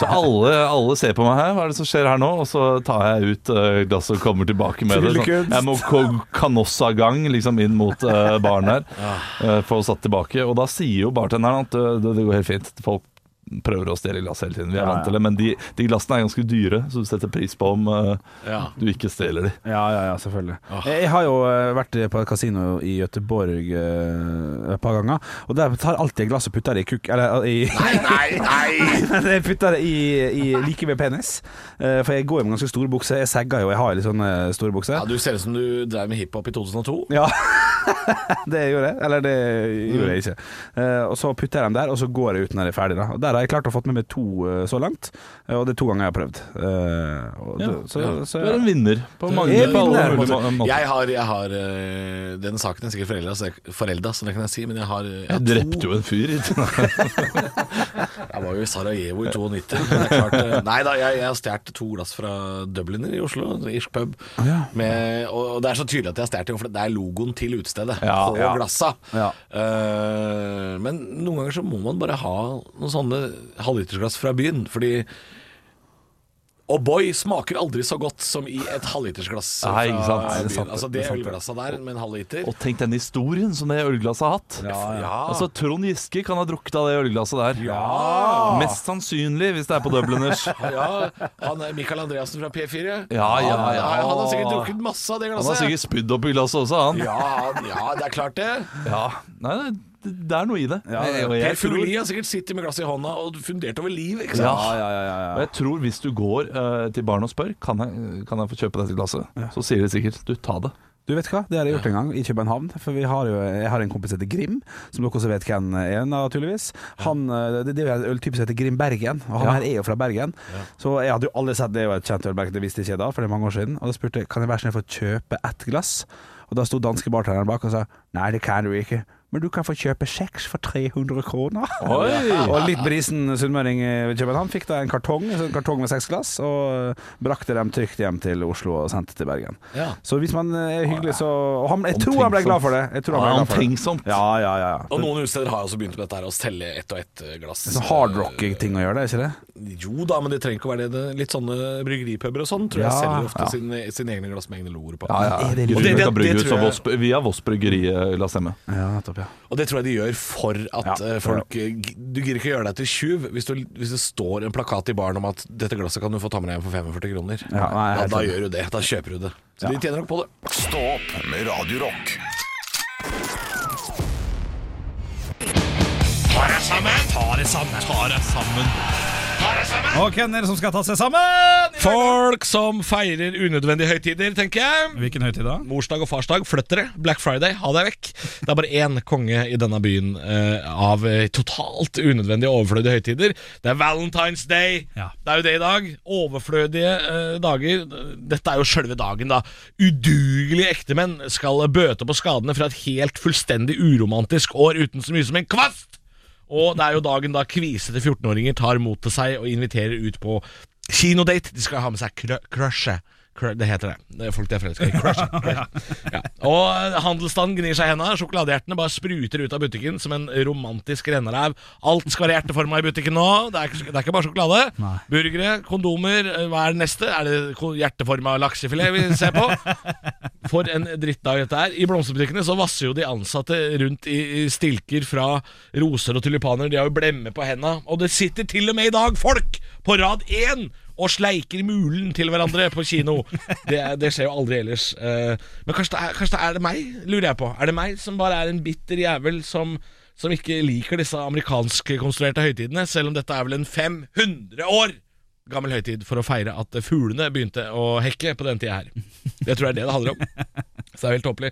[SPEAKER 4] Så alle, alle ser på meg her. Hva er det som skjer her nå? Og så tar jeg ut uh, glasset og kommer tilbake med det. Sånn. Jeg må kanossa kanossagang liksom inn mot uh, baren her. Uh, å satt tilbake. Og da sier jo bartenderen at det, det går helt fint. Folk prøver å stjele glass hele tiden. Vi er
[SPEAKER 5] Ja, ja.
[SPEAKER 4] vant til det. Men de, de glassene er ganske dyre, så du setter pris på om uh,
[SPEAKER 3] Ja.
[SPEAKER 4] du ikke stjeler de.
[SPEAKER 5] Ja, ja, ja, selvfølgelig. Jeg har jo eh, vært på et kasino i Gøteborg uh, et par ganger, og der tar alltid et glass og putter det i kukk... Eller i
[SPEAKER 3] Nei, nei, nei!
[SPEAKER 5] Jeg putter det i, i like ved penis, uh, for jeg går jo med ganske store bukser. Jeg segger jo, jeg har litt sånne store bukser.
[SPEAKER 3] Ja, du ser ut som du drev med hiphop i 2002.
[SPEAKER 5] Ja, det gjorde jeg. Eller det gjorde jeg ikke. Eh, og så putter jeg dem der, og så går jeg ut når jeg er ferdig. Da. Og Der har jeg klart å fått med meg to eh, så langt, eh, og det er to ganger jeg har prøvd. Eh, og det, så, så,
[SPEAKER 4] Du er en vinner på mange
[SPEAKER 5] Jeg er
[SPEAKER 4] måter.
[SPEAKER 3] Jeg har, jeg har Den saken er sikkert forelda, så, forelda, så det kan jeg si, men jeg har, jeg
[SPEAKER 4] Jeg drepte jo en fyr.
[SPEAKER 3] Jeg var jo i Sarajevo i 92. Men er klart, nei da, jeg, jeg har stjålet to glass fra Dubliner i Oslo, irsk pub.
[SPEAKER 5] ja.
[SPEAKER 3] Med, og, og det er så tydelig at jeg har stjålet det, for det er logoen til utestedet
[SPEAKER 4] Ja,
[SPEAKER 3] på
[SPEAKER 5] ja.
[SPEAKER 3] glassa.
[SPEAKER 5] Ja.
[SPEAKER 3] Eh, men noen ganger så må man bare ha noen sånne halvlitersglass fra byen, fordi O'boy boy smaker aldri så godt som i et halvlitersglass
[SPEAKER 4] Nei, ikke sant. Nei, det
[SPEAKER 3] byen.
[SPEAKER 5] sant,
[SPEAKER 3] Altså
[SPEAKER 5] det
[SPEAKER 3] det ølglasset der med en halvliter.
[SPEAKER 4] Og tenk den historien som det ølglasset har hatt.
[SPEAKER 5] Ja, ja.
[SPEAKER 4] Altså Trond Giske kan ha drukket av det ølglasset der. Ja. Mest sannsynlig, hvis det er på Dubliners.
[SPEAKER 3] Ja, han er Michael Andreassen fra P4.
[SPEAKER 4] Ja, ja, ja.
[SPEAKER 3] han har sikkert drukket masse av det glasset.
[SPEAKER 4] Han har sikkert spydd opp i glasset også, han.
[SPEAKER 3] Ja, ja, det er klart det.
[SPEAKER 4] Ja. Nei, det, det er noe i det.
[SPEAKER 5] Ja, ja.
[SPEAKER 3] Per Fugelli har sikkert sittet med glasset i hånda og fundert over liv, Ikke sant?
[SPEAKER 5] Ja, ja, ja, ja,
[SPEAKER 4] og jeg tror hvis du går uh, til barn og spør Kan jeg, kan jeg få kjøpe dette glasset, så sier de sikkert du, ta det.
[SPEAKER 5] Du vet hva, det har jeg gjort en gang i København. For vi har jo, jeg har en kompis som heter Grim, som dere også vet hvem er, naturligvis. Han, eh, det, det er jo en øltype som heter Grim Bergen, og han
[SPEAKER 4] Ja.
[SPEAKER 5] her er jo fra Bergen. Så jeg hadde jo aldri sett det er jo et kjent ølmerke, det visste ikke jeg da, for det er mange år siden. Og da spurte jeg kan jeg være snill få kjøpe ett glass. Og da sto danske bartenderen bak og sa nei, det kan du ikke. Men du kan få kjøpe kjeks for 300 kroner.
[SPEAKER 4] Oi!
[SPEAKER 5] og litt brisen sunnmøring i København fikk da en kartong, en kartong med seks glass, og brakte dem trygt hjem til Oslo og sendte til Bergen.
[SPEAKER 3] Ja.
[SPEAKER 5] Så hvis man er hyggelig, så og han, Jeg tror han ble glad for det. Jeg tror han ble glad for det. Ja, ja, ja.
[SPEAKER 3] Og noen utsteder har også begynt med dette her å selge ett og ett glass.
[SPEAKER 5] Sånn hardrocking-ting å gjøre, det ikke det?
[SPEAKER 3] Jo da, men det trenger ikke å være det. Litt sånne bryggeripuber og sånn tror jeg
[SPEAKER 5] Ja,
[SPEAKER 3] selger ofte
[SPEAKER 5] ja.
[SPEAKER 3] sine, sin egne glass med egne logoer på.
[SPEAKER 4] Ja, ja.
[SPEAKER 5] Er det
[SPEAKER 3] det,
[SPEAKER 4] det-
[SPEAKER 3] det-
[SPEAKER 4] kan
[SPEAKER 3] det tror jeg-
[SPEAKER 4] Voss, via Voss bryggeri, la oss hjemme.
[SPEAKER 5] Ja, nettopp, ja.
[SPEAKER 3] Og det tror jeg de gjør for at
[SPEAKER 5] Ja,
[SPEAKER 3] eh, folk eh, Du gidder ikke gjøre deg til tjuv hvis, du, hvis det står en plakat i baren om at 'dette glasset kan du få ta med deg hjem for 45 kroner'.
[SPEAKER 5] Ja, nei,
[SPEAKER 3] da, da gjør du det. Da kjøper du det. Så de tjener nok på det.
[SPEAKER 1] Stå opp med Radio Rock.
[SPEAKER 5] Og hvem er det som skal ta seg sammen?
[SPEAKER 3] Folk som feirer unødvendige høytider, tenker jeg.
[SPEAKER 5] Hvilken høytid da?
[SPEAKER 3] Morsdag og farsdag, flytt dere. Black Friday, ha deg vekk. Det er bare én konge i denne byen eh, av eh, totalt unødvendige overflødige høytider. Det er Valentine's Day.
[SPEAKER 5] Ja.
[SPEAKER 3] Det er jo det i dag. Overflødige eh, dager. Dette er jo sjølve dagen, da. Udugelige ektemenn skal bøte på skadene fra et helt fullstendig uromantisk år uten så mye som en kvast. Og det er jo dagen da kvisete 14-åringer tar mot til seg og inviterer ut på Kinodate. De skal ha med seg cr crushet. Cr det heter det. folk de er forelska i. Crush. Crush. Ja. Og eh, handelsstanden gnir seg i henda. Sjokoladehjertene bare spruter ut av butikken som en romantisk renneræv. Alt skal være hjerteforma i butikken nå. Det er det er ikke bare sjokolade. Burgere, kondomer. eh, Hva er det neste? Er det hjerteforma laksefilet vi ser på? For en drittdag dette er. I blomsterbutikkene så vasser jo de ansatte rundt i, stilker fra roser og tulipaner. De har jo blemmer på henda. Og det sitter til og med i dag folk på rad én og sleiker mulen til hverandre på kino. Det, det skjer jo aldri ellers. Eh, Men kanskje det, er, kanskje det er det meg, lurer jeg på. Er det meg som bare er en bitter jævel som, som ikke liker disse amerikanskkonstruerte høytidene, selv om dette er vel en 500 år gammel høytid for å feire at fuglene begynte å hekke på den tida her. Det tror jeg er det det handler om. Så det er helt tåpelig.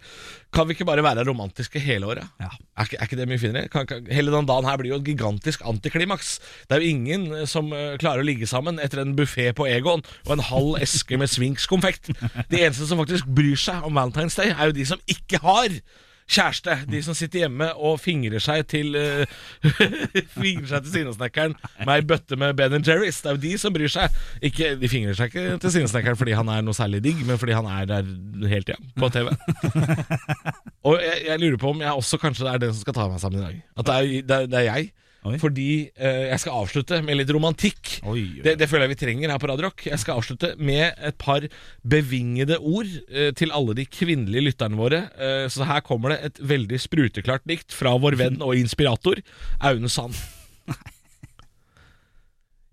[SPEAKER 3] Kan vi ikke bare være romantiske hele året? Er, ikke, er ikke det mye finere? Kan, kan, hele den dagen her blir jo et gigantisk antiklimaks. Det er jo ingen eh, som uh, klarer å ligge sammen etter en buffé på Egon og en halv eske med Swings-konfekt. De eneste som faktisk bryr seg om Valentine's Day, er jo de som ikke har kjæreste. De som sitter hjemme og fingrer seg til uh, Fingrer seg til sinesnekkeren med ei bøtte med Ben Jerry's. Det er jo de som bryr seg. Ikke, de fingrer seg ikke til sinesnekkeren fordi han er noe særlig digg, men fordi han er der hele tida, på TV. og jeg, jeg lurer på om jeg også kanskje det er den som skal ta meg sammen i dag. At det er, det er, det er jeg.
[SPEAKER 5] Oi.
[SPEAKER 3] Fordi eh, jeg skal avslutte med litt romantikk.
[SPEAKER 5] Oi, oi.
[SPEAKER 3] Det, det føler jeg vi trenger her på Radio Rock. Jeg skal avslutte med et par bevingede ord eh, til alle de kvinnelige lytterne våre. Eh, så her kommer det et veldig spruteklart dikt fra vår venn og inspirator Aune Sand.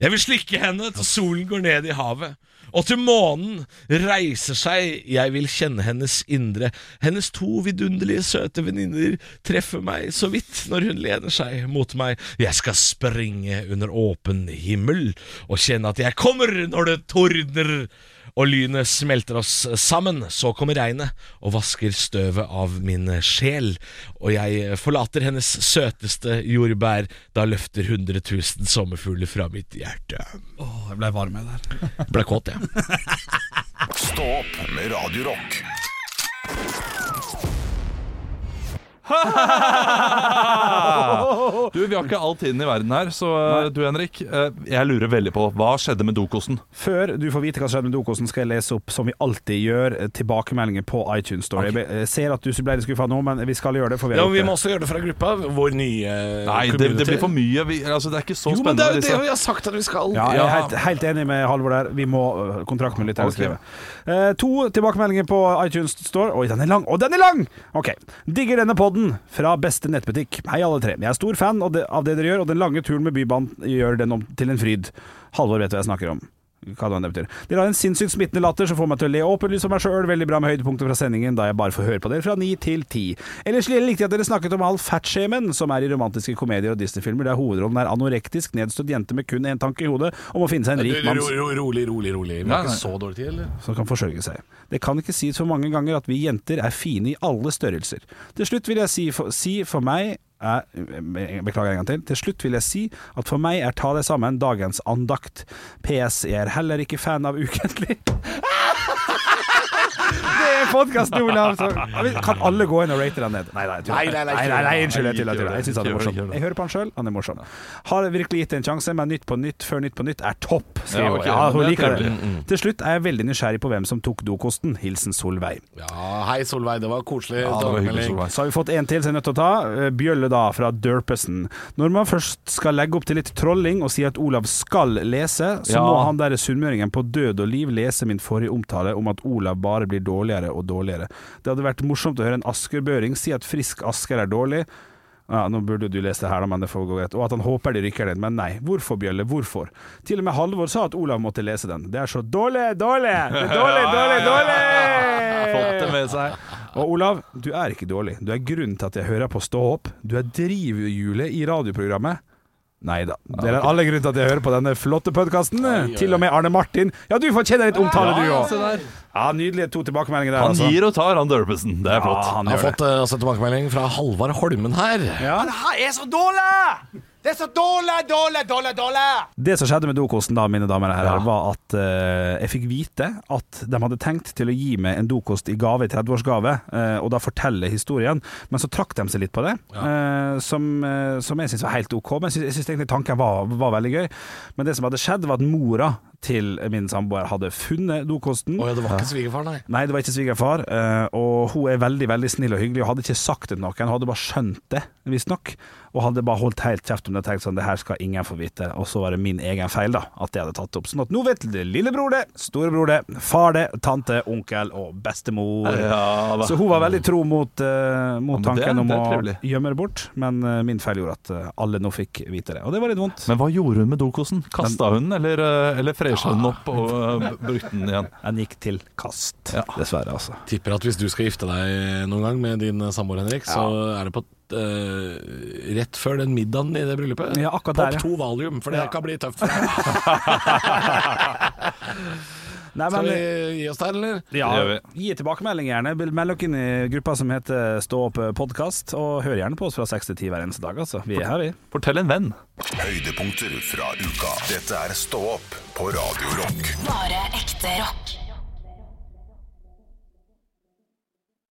[SPEAKER 3] Jeg vil slikke henne til solen går ned i havet, og til månen reiser seg, jeg vil kjenne hennes indre. Hennes to vidunderlige, søte venninner treffer meg så vidt når hun lener seg mot meg. Jeg skal springe under åpen himmel og kjenne at jeg kommer når det tordner. Og lynet smelter oss sammen, så kommer regnet og vasker støvet av min sjel. Og jeg forlater hennes søteste jordbær, da løfter hundre tusen sommerfugler fra mitt hjerte.
[SPEAKER 5] Åh, jeg ble varm jeg der.
[SPEAKER 3] Ble kåt, jeg.
[SPEAKER 1] Stå opp med Radio
[SPEAKER 4] Du, Vi har ikke all tiden i verden her, så Nei. du Henrik, eh, jeg lurer veldig på hva skjedde med dokosen?
[SPEAKER 5] Før du får vite hva som skjedde med dokosen, skal jeg lese opp, som vi alltid gjør, tilbakemeldinger på iTunes Story. Jeg Jeg ser at du ble litt skuffa nå, men vi skal gjøre det. For vi
[SPEAKER 3] Ja, men vi må også gjøre det fra gruppa. Vår nye
[SPEAKER 4] Nei, det, det blir for mye. Vi, altså, det er ikke så
[SPEAKER 3] Jo, men det er jo det vi har sagt at vi skal.
[SPEAKER 5] Ja, jeg er helt, helt enig med Halvor der. Vi må kontrakt med lytterne
[SPEAKER 4] Ok.
[SPEAKER 5] skrive. Eh, to tilbakemeldinger på iTunes Store. Oi, den er lang! Å, den er lang! Ok. Digger denne podden fra beste nettbutikk. Hei, alle tre. Jeg er stor fan av det dere gjør, og den lange turen med Bybanen gjør den om til en fryd. Halvor vet hva jeg snakker om. Hva det betyr. Dere har en sinnssykt smittende latter som får meg til å le åpenlyst for meg sjøl. Veldig bra med høydepunkter fra sendingen, da jeg bare får høre på dere fra ni til ti. Ellers likte jeg at dere snakket om all fatshamen som er i romantiske komedier og Disney-filmer, der hovedrollen er anorektisk, nedstøtt jente med kun én tanke i hodet om å finne seg en rik mann
[SPEAKER 3] Ro- ro- Rolig, rolig, rolig. Vi har ikke så dårlig tid, eller?
[SPEAKER 5] som kan forsørge seg. Det kan ikke sies for mange ganger at vi jenter er fine i alle størrelser. Til slutt vil jeg si for, si for meg er, Beklager en gang til. Til slutt vil jeg si at for meg er Ta deg sammen dagens andakt. PS. Jeg er heller ikke fan av Ukentlig. Det er podkasten, Olav! Kan alle gå inn og rate den ned? Nei, nei.
[SPEAKER 3] Nei, nei, nei,
[SPEAKER 5] nei, unnskyld. Jeg tuller. jeg syns han er morsom. Jeg hører på han sjøl, han er morsom. Har virkelig gitt det en sjanse, men Nytt på Nytt før Nytt på Nytt er topp. skriver
[SPEAKER 4] Ja,
[SPEAKER 5] hun. Ja, hun
[SPEAKER 4] er
[SPEAKER 5] liker det. Til slutt er jeg veldig nysgjerrig på hvem som tok dokosten. Hilsen Solveig.
[SPEAKER 3] Ja, hei Solveig, det var koselig.
[SPEAKER 4] Ja, det var hyggelig. Solveig.
[SPEAKER 5] Så har vi fått en til som er nødt til å ta. Eh, Bjølle da, fra Dørpesen. Når man først skal legge opp til litt trolling og si at Olav skal lese, så må han derre sunnmøringen på død og liv lese min forrige omtale om at Olav bare blir dårligere og dårligere. Det hadde vært morsomt å høre en askerbøring si at frisk Asker er dårlig. Ja, Nå burde du lese det her, men det får gå greit. Og at han håper de rykker den. Men nei. Hvorfor, Bjølle? Hvorfor? Til og med Halvor sa at Olav måtte lese den. Det er så dårlig, dårlig! Det er dårlig, dårlig, dårlig!
[SPEAKER 4] Fått det med seg.
[SPEAKER 5] Og Olav, du er ikke dårlig. Du er grunnen til at jeg hører på Stå opp. Du er drivhjulet i radioprogrammet. Nei da. Det er alle grunn til at jeg hører på denne flotte podkasten. Til og med Arne Martin. Ja, du får kjenne litt omtale, du
[SPEAKER 4] Ja,
[SPEAKER 5] òg.
[SPEAKER 4] se.
[SPEAKER 5] Ja, nydelige to tilbakemeldinger der,
[SPEAKER 4] Han
[SPEAKER 5] altså.
[SPEAKER 4] gir og tar, han Durpesen. Det er flott.
[SPEAKER 5] Ja, han
[SPEAKER 3] Jeg har fått uh, tilbakemelding fra Halvard Holmen her.
[SPEAKER 5] Ja.
[SPEAKER 6] er så dårlig! Det er så dårlig, dårlig, dårlig, dårlig!
[SPEAKER 5] Det som skjedde med dokosten da, mine damer og herrer,
[SPEAKER 4] Ja.
[SPEAKER 5] var at uh, jeg fikk vite at de hadde tenkt til å gi meg en dokost i gave, i 30-årsgave, uh, og da fortelle historien, men så trakk de seg litt på det, eh, som, eh, som jeg syns var helt ok. Men jeg syns egentlig tanken var, var veldig gøy. Men det som hadde skjedd, var at mora til min samboer hadde funnet dokosten.
[SPEAKER 3] Oh, ja, det var ikke svigerfar, nei.
[SPEAKER 5] Nei, det var ikke svigerfar, eh, og hun er veldig veldig snill og hyggelig og hadde ikke sagt det til noen, hun hadde bare skjønt det, visstnok, og hadde bare holdt helt kjeft om det og tenkt sånn, det her skal ingen få vite, og så var det min egen feil da, at jeg hadde tatt det opp. Sånn at nå vet det lillebror det, storebror det, far det, tante, onkel og bestemor.
[SPEAKER 4] Ja.
[SPEAKER 5] Så hun var veldig tro mot, uh, mot
[SPEAKER 4] Ja, tanken det
[SPEAKER 5] om
[SPEAKER 4] det
[SPEAKER 5] å gjemme det bort, men uh, min feil gjorde at alle nå fikk vite det, og det var litt vondt.
[SPEAKER 4] Men hva gjorde hun med dokosen? Kasta hun den, eller, eller fresha den opp og eh, brukte den igjen?
[SPEAKER 5] Den gikk til kast,
[SPEAKER 4] Ja.
[SPEAKER 5] dessverre altså.
[SPEAKER 3] Tipper at hvis du skal gifte deg noen gang med din samboer, Henrik, så er det på Uh, rett før den middagen i det bryllupet.
[SPEAKER 5] Ja, akkurat
[SPEAKER 3] Pop
[SPEAKER 5] der, ja.
[SPEAKER 3] to valium, for det
[SPEAKER 5] Ja.
[SPEAKER 3] kan bli tøft for deg.
[SPEAKER 5] Nei,
[SPEAKER 3] Skal vi gi oss der, eller?
[SPEAKER 5] Ja, gi tilbakemelding gjerne. Meld dere inn i gruppa som heter Stå opp podkast, og hør gjerne på oss fra seks til ti hver eneste dag. Altså. Vi er her, vi.
[SPEAKER 4] Fortell en venn.
[SPEAKER 1] Høydepunkter fra uka. Dette er Stå opp på Radio Rock.
[SPEAKER 2] Bare ekte rock.